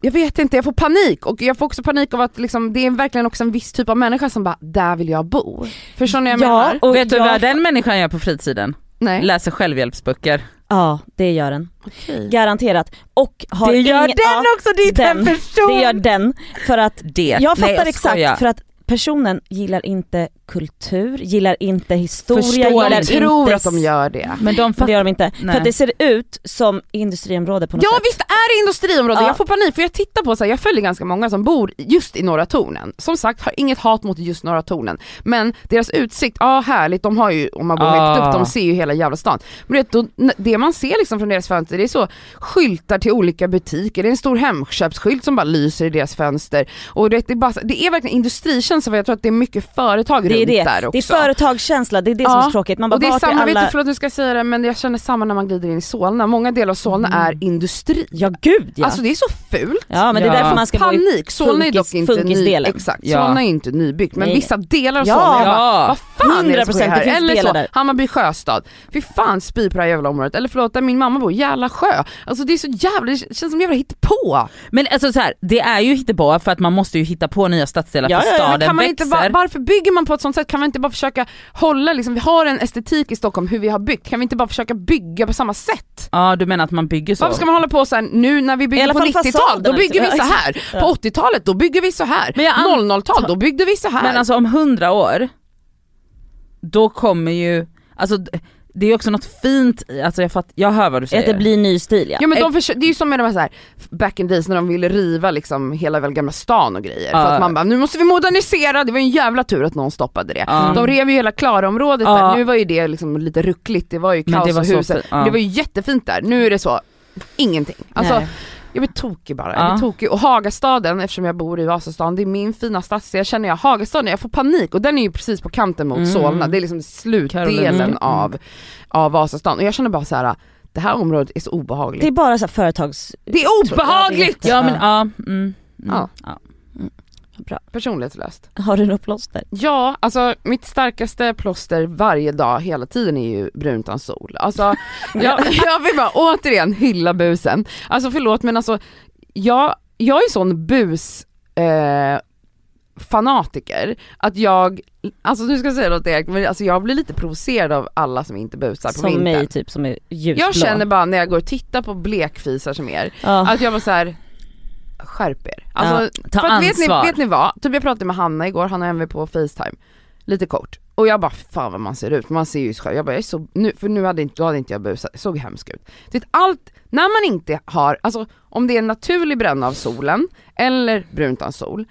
jag vet inte, jag får panik och jag får också panik av att liksom, det är verkligen också en viss typ av människa som bara, där vill jag bo. Förstår ni vad jag menar? och Vet du jag- vad den människan gör på fritiden? Nej. Läser självhjälpsböcker. Ja det gör den. Okej. Garanterat. Och har det gör ingen, den ja, också, det är den. en person! Det gör den för att det. jag fattar Nej, jag exakt skojar. för att personen gillar inte kultur, gillar inte historia, Förstår gillar tror inte att de gör det. Men de Men det gör de inte. Nej. För att det ser ut som industriområde på något Ja sätt. visst är det industriområde, Ja. jag får panik för jag tittar på så här, jag följer ganska många som bor just i Norra Tornen. Som sagt, har inget hat mot just Norra Tornen. Men deras utsikt, ja härligt, de har ju, om man bor högt Ah. upp, de ser ju hela jävla stan. Men vet, då, det man ser liksom från deras fönster, det är så skyltar till olika butiker, det är en stor Hemköpsskylt som bara lyser i deras fönster. Och du vet, det, är bara, det är verkligen industrikänsla för jag tror att det är mycket företag Det är runt det. där också. Det är företagskänsla, det är det som är Ja. så tråkigt. Man bara, och det är samma, vet alla... du, förlåt nu ska jag säga det, men jag känner samma när man glider in i Solna. Många delar av Solna Mm. är industri. Ja gud ja. Alltså det är så fult. ja men det är Ja. därför man ska bo i... Panik, Solna är dock inte ny, funkisdelen. exakt, Ja. Solna är inte nybyggt men Nej. vissa delar av Ja. Solna, jag bara, Ja. vad fan är det som 100% sker här? det finns Eller så, där. Hammarby sjöstad, fy fan spy på det här jävla området. Eller förlåt, där min mamma bor, jävla sjö. Alltså det är så jävla, det känns som jävla hittepå. Men alltså så här, det är ju hittepå för att man måste ju hitta på nya stadsdelar Ja, för ja, ja, men staden Kan man växer. inte bara, varför bygger man på ett sånt sätt? Kan man inte bara försöka hålla, liksom, vi har en estetik i Stockholm hur vi har byggt, kan vi inte bara försöka bygga på samma sätt? Ja du menar att man bygger så? Varför ska man hålla på så här, nu när vi bygger på fall 90-tal, då bygger vi så här. På 80-talet, då bygger vi så här. Men jag an- 00-tal, då byggde vi så här. Men alltså om hundra år, då kommer ju, alltså det är också något fint i, alltså jag, fatt, jag hör vad du säger. Att det blir ny stil ja. Ja men de det är ju som med de här, så här back in days när de ville riva liksom hela väl gamla stan och grejer. För Ja. att man bara, nu måste vi modernisera, det var ju en jävla tur att någon stoppade det. Ja. De rev ju hela Klara-området Ja. där, nu var ju det liksom lite ruckligt, det var ju Men kaos det var och. Men Det var ju jättefint där, nu är det så, ingenting. Alltså Nej. Jag blir tokig bara, Ja. jag blir tokig. Och Hagastaden, eftersom jag bor i Vasastan, det är min fina stadsdel, känner jag Hagastaden, jag får panik och den är ju precis på kanten mot Mm. Solna, det är liksom slutdelen Karolinska. Av, av Vasastan. Och jag känner bara så här. det här området är så obehagligt. Det är bara så här företags... Det är obehagligt! Ja men ja, mm, mm, Ja. ja. Bra. Personlighetslöst. Har du något plåster? Ja, alltså mitt starkaste plåster varje dag hela tiden är ju brunt utan sol. Alltså jag, jag vill bara återigen hylla busen. Alltså förlåt men alltså jag, jag är sån bus eh, fanatiker att jag, alltså du ska säga något Erik, men alltså jag blir lite provocerad av alla som inte busar på Som vintern. mig typ som är ljusblå. jag känner bara när jag går och tittar på blekfisar som er, ja. att jag bara så här. Skärp er. Alltså, Ta för att vet, ni, vet ni vad? Typ jag pratade med Hanna igår, Hanna MV på Facetime, lite kort. Och jag bara fan vad man ser ut, man ser ju själv, jag bara jag är så, nu, för nu hade inte, då hade inte jag busat, såg hemskt ut. Det allt, när man inte har, alltså om det är en naturlig bränna av solen eller brunt av sol,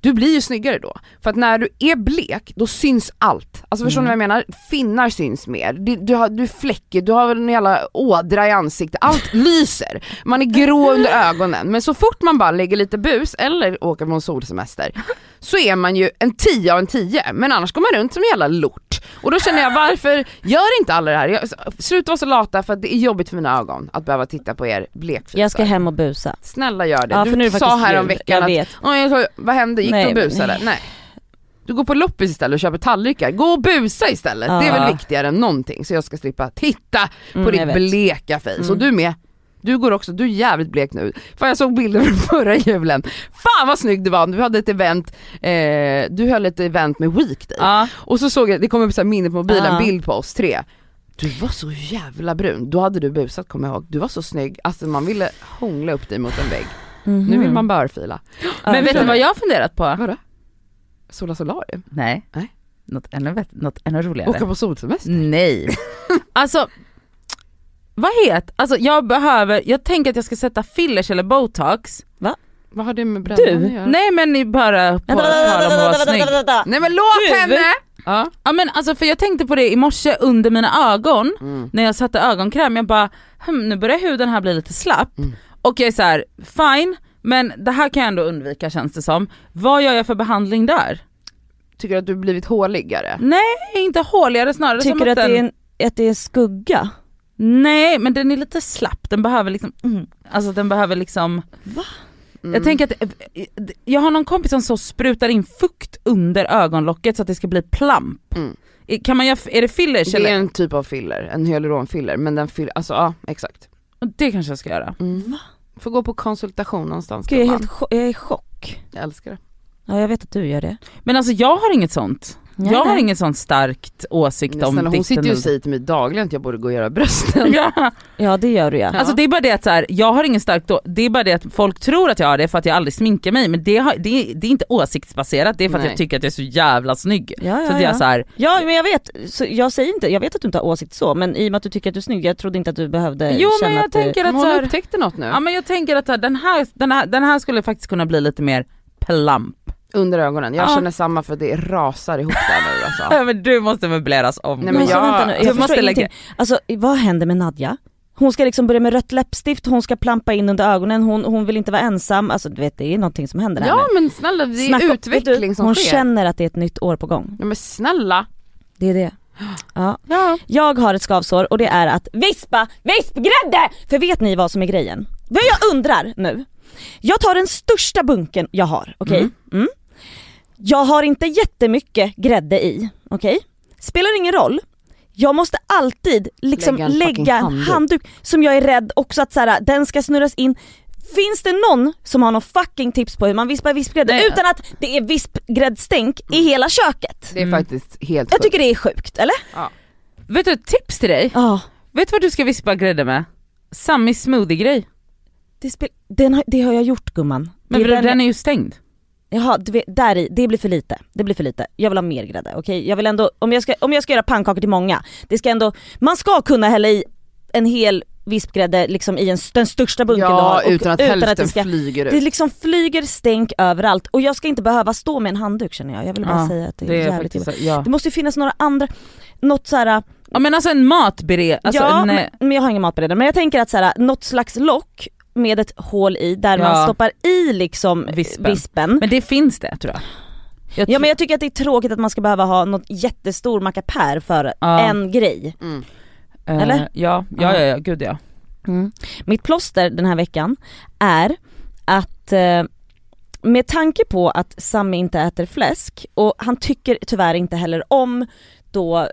du blir ju snyggare då. För att när du är blek, då syns allt. Alltså förstår ni vad jag menar? Finnar syns mer, du, du, har, du är fläckig, du har en jävla ådra i ansiktet, allt lyser. Man är grå under ögonen. Men så fort man bara lägger lite bus eller åker på en solsemester så är man ju en 10 av en 10 men annars går man runt som en jävla lort. Och då känner jag varför gör inte alla det här? Jag, sluta vara så lata för det är jobbigt för mina ögon att behöva titta på er blekfisar. Jag ska hem och busa. Snälla gör det. Ja, nu du sa här om veckan Jag att vet. Jag vad hände? Gick Nej, du och busade? Nej. Du Du går på loppis istället och köper tallrikar, gå och busa istället. Det är Ja. väl viktigare än någonting så jag ska slippa titta på Mm, ditt bleka face. Mm. Och du med. Du går också, du är jävligt blek nu. Fan jag såg bilder från förra julen. Fan vad snygg du var, du hade ett event, eh, du höll ett event med Weekday. Ja. Och så såg jag, det kom upp så här minne på mobilen, Ja. bild på oss tre. Du var så jävla brun, då hade du busat kommer jag ihåg. Du var så snygg, alltså man ville hångla upp dig mot en vägg. Mhm. Nu vill man bara örfila. Men vet du vad jag har funderat på? Vadå? Sola solarium? Nej. Nej. Något ännu, något ännu roligare. Åka på solsemester? Nej. alltså, vad heter, alltså jag behöver, jag tänker att jag ska sätta fillers eller botox. Vad har det med brännan att göra? Nej men ni bara på tal om att vara snygg. Nej men låt Du- henne! Ja. Ja men alltså för jag tänkte på det i morse under mina ögon, Mm. när jag satte ögonkräm, jag bara hm, nu börjar huden här bli lite slapp. Mm. Och jag är så här: fine, men det här kan jag ändå undvika känns det som. Vad gör jag för behandling där? Tycker du att du blivit håligare? Nej inte håligare snarare som Tycker du att den... det, är en, att det är skugga? Nej men den är lite slapp, den behöver liksom, mm, alltså den behöver liksom Mm. Jag tänker att, eh, jag har någon kompis som så sprutar in fukt under ögonlocket så att det ska bli plamp. Mm. Kan man göra, är det fillers Det är eller? en typ av filler, en hyaluronfiller men den fyller, alltså ja exakt. Det kanske jag ska göra. Mm. Får gå på konsultation någonstans Gud, jag, är helt jag är i chock. Jag älskar det. Ja jag vet att du gör det. Men alltså jag har inget sånt. Nej, jag har nej. inget sånt starkt åsikt om snälla, hon ditten sitter ju och säger till mig dagligen att jag borde gå och göra brösten. Ja. Ja det gör du ja. Alltså det är bara det att så här, jag har ingen stark det är bara det att folk tror att jag har det för att jag aldrig sminkar mig men det, har, det, är, det är inte åsiktsbaserat, det är för att Nej. jag tycker att jag är så jävla snygg. Ja, så ja, att jag ja. så här, ja men jag vet, så jag säger inte, jag vet att du inte har åsikt så men i och med att du tycker att du är snygg, jag trodde inte att du behövde jo känna men jag att tänker att så hon här, upptäckte något nu. ja men jag tänker att så den, här, den, här, den här skulle faktiskt kunna bli lite mer plamp. Under ögonen, jag Ja. känner samma för det rasar ihop där nu alltså. Ja men du måste möbleras om. Nej, men alltså, jag- vänta nu, du jag måste förstår lägga-. Alltså vad händer med Nadja? Hon ska liksom börja med rött läppstift, hon ska plampa in under ögonen, hon, hon vill inte vara ensam, alltså du vet det är någonting som händer här Ja nu. men snälla det är Snacka- utveckling du, som Hon sker. känner att det är ett nytt år på gång. Ja men snälla. Det är det. Ja. Ja. Jag har ett skavsår och det är att vispa vispgrädde! För vet ni vad som är grejen? Vad jag undrar nu. Jag tar den största bunken jag har, okej? Mm. Mm. Jag har inte jättemycket grädde i, okej? Spelar ingen roll. Jag måste alltid liksom Lägga en lägga, en handduk. handduk. som jag är rädd också att så här, den ska snurras in. Finns det någon som har någon fucking tips på hur man vispar vispgrädde Nej. utan att det är vispgräddstänk i hela köket? Det är Mm. faktiskt helt Jag sjukt. tycker det är sjukt, eller? Vet du ett tips till dig? Ja. Vet du vad du ska vispa grädde med? Samis smoothie-grej. Det, spel, den har, det har jag gjort gumman. Men det den, den är ju stängd. Jaha, du vet, där i, det blir för lite. Det blir för lite. Jag vill ha mer grädde, okej? Jag vill ändå, om jag, ska, om jag ska göra pannkakor till många, det ska ändå, man ska kunna hälla i en hel vispgrädde liksom i en, den största bunken du har. Ja och- utan att hälften det ska, flyger ut. Det liksom flyger stänk överallt och jag ska inte behöva stå med en handduk känner jag. Jag vill bara Ja, säga att det är, Det är jävligt så, ja. Det måste ju finnas några andra, något såhär, ja men alltså en matbered, alltså ja en, eh, men, men jag har ingen matberedare men jag tänker att såhär, något slags lock med ett hål i där Ja. man stoppar i liksom Vispen. vispen. men det finns det tror jag. jag Ja men jag tycker att det är tråkigt att man ska behöva ha något jättestor mackapär för Ja. en grej. Mm. eh, eller? Ja, ja, ja, ja, gud ja. Mitt plåster den här veckan är att eh, med tanke på att Sami inte äter fläsk och han tycker tyvärr inte heller om då mm,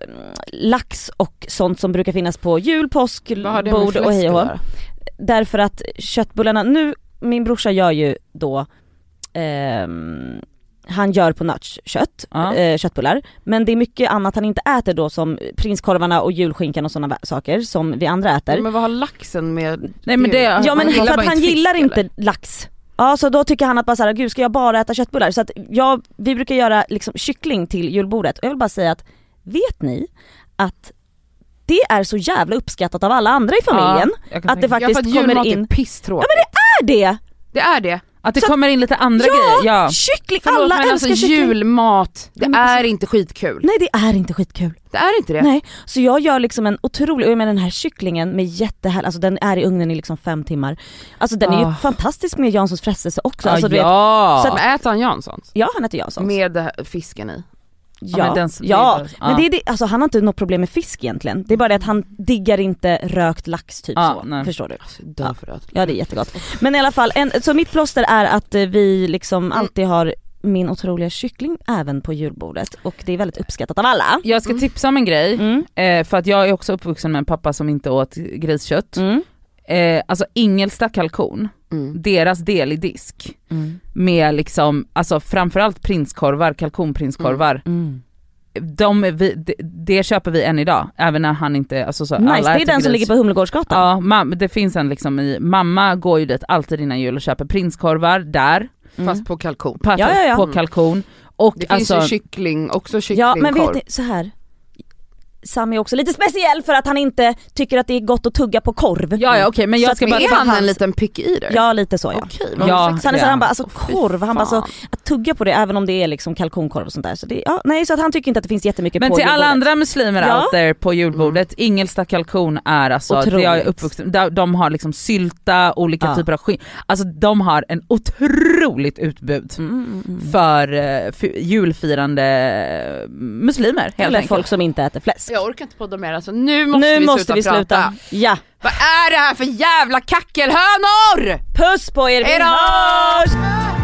lax och sånt som brukar finnas på jul, påsk, bord och hej och? Därför att köttbullarna, nu, min brorsa gör ju då ehm, han gör på nötkött, Ja. eh, köttbullar, men det är mycket annat han inte äter då som prinskorvarna och julskinkan och sådana saker som vi andra äter. Men vad har laxen med Nej men det, Ja men Han gillar för att han inte gillar fisk, inte eller? lax. Ja så då tycker han att bara såhär, gud ska jag bara äta köttbullar? Så att jag, vi brukar göra liksom kyckling till julbordet och jag vill bara säga att, vet ni att det är så jävla uppskattat av alla andra i familjen? Ja, att det Ja faktiskt att kommer in, är pisstråkigt. är det? Det är det. Att det Så- kommer in lite andra Ja! grejer, ja. Kyckling, Förlåt alla men älskar alltså kyckling. julmat, det Nej, men är alltså- inte skitkul. Nej det är inte skitkul. Det är inte det. Nej, så jag gör liksom en otrolig, och jag menar den här kycklingen med jättehärlig, alltså den är i ugnen i liksom fem timmar. Alltså den är ju Ah. fantastisk med Janssons frestelse också. Ja, Alltså, du vet, ja. så att- Men äter han Janssons? ja han heter Janssons. Med det fisken i? Ja, men den som- ja. är- men ja. det är det, alltså han har inte något problem med fisk egentligen. Det är bara det att han diggar inte rökt lax typ Ja, så. nej. Förstår du? Alltså, Ja. Ja det är jättegott. Men i alla fall, en, så mitt plåster är att eh, vi liksom alltid har min otroliga kyckling även på julbordet och det är väldigt uppskattat av alla. Jag ska tipsa om en grej, Mm. eh, för att jag är också uppvuxen med en pappa som inte åt griskött. Mm. Eh, alltså Ingelsta kalkon, Mm. deras del i disk Mm. med liksom, alltså framförallt prinskorvar, kalkonprinskorvar. Mm. De, är vi, det, det köper vi än idag, även när han inte, alltså så Nice, alla det är den som gris. ligger på Humlegårdsgatan. Ja, mam, det finns en liksom i, mamma går ju dit alltid innan jul och köper prinskorvar där, Mm. Fast på kalkon. på, Ja, ja, ja. på kalkon. Och Det finns alltså, ju kyckling, också Ja kycklingkorv. men vet ni, så här. Sam är också lite speciell för att han inte tycker att det är gott att tugga på korv. ja ja okej men Så jag att ska bara är han en liten picky eater? Ja lite så ja. Okej, Ja, ja. Sen är så han bara alltså fy korv, han bara så, fan. att tugga på det även om det är liksom kalkonkorv och sånt där. Så det, ja, nej så att han tycker inte att det finns jättemycket Men på till alla andra muslimer Ja. out there på julbordet, Ingelsta kalkon är alltså, det jag är uppvuxen, de, de har liksom sylta, olika Ja. typer av skinn, alltså de har en otroligt utbud Mm, mm, mm. för, eh, för julfirande muslimer helt Eller enkelt. folk som inte äter fläsk. Jag orkar inte podda mer alltså, nu måste nu vi måste sluta vi sluta. prata. Ja. Vad är det här för jävla kackelhönor? Puss på er, vi hörs!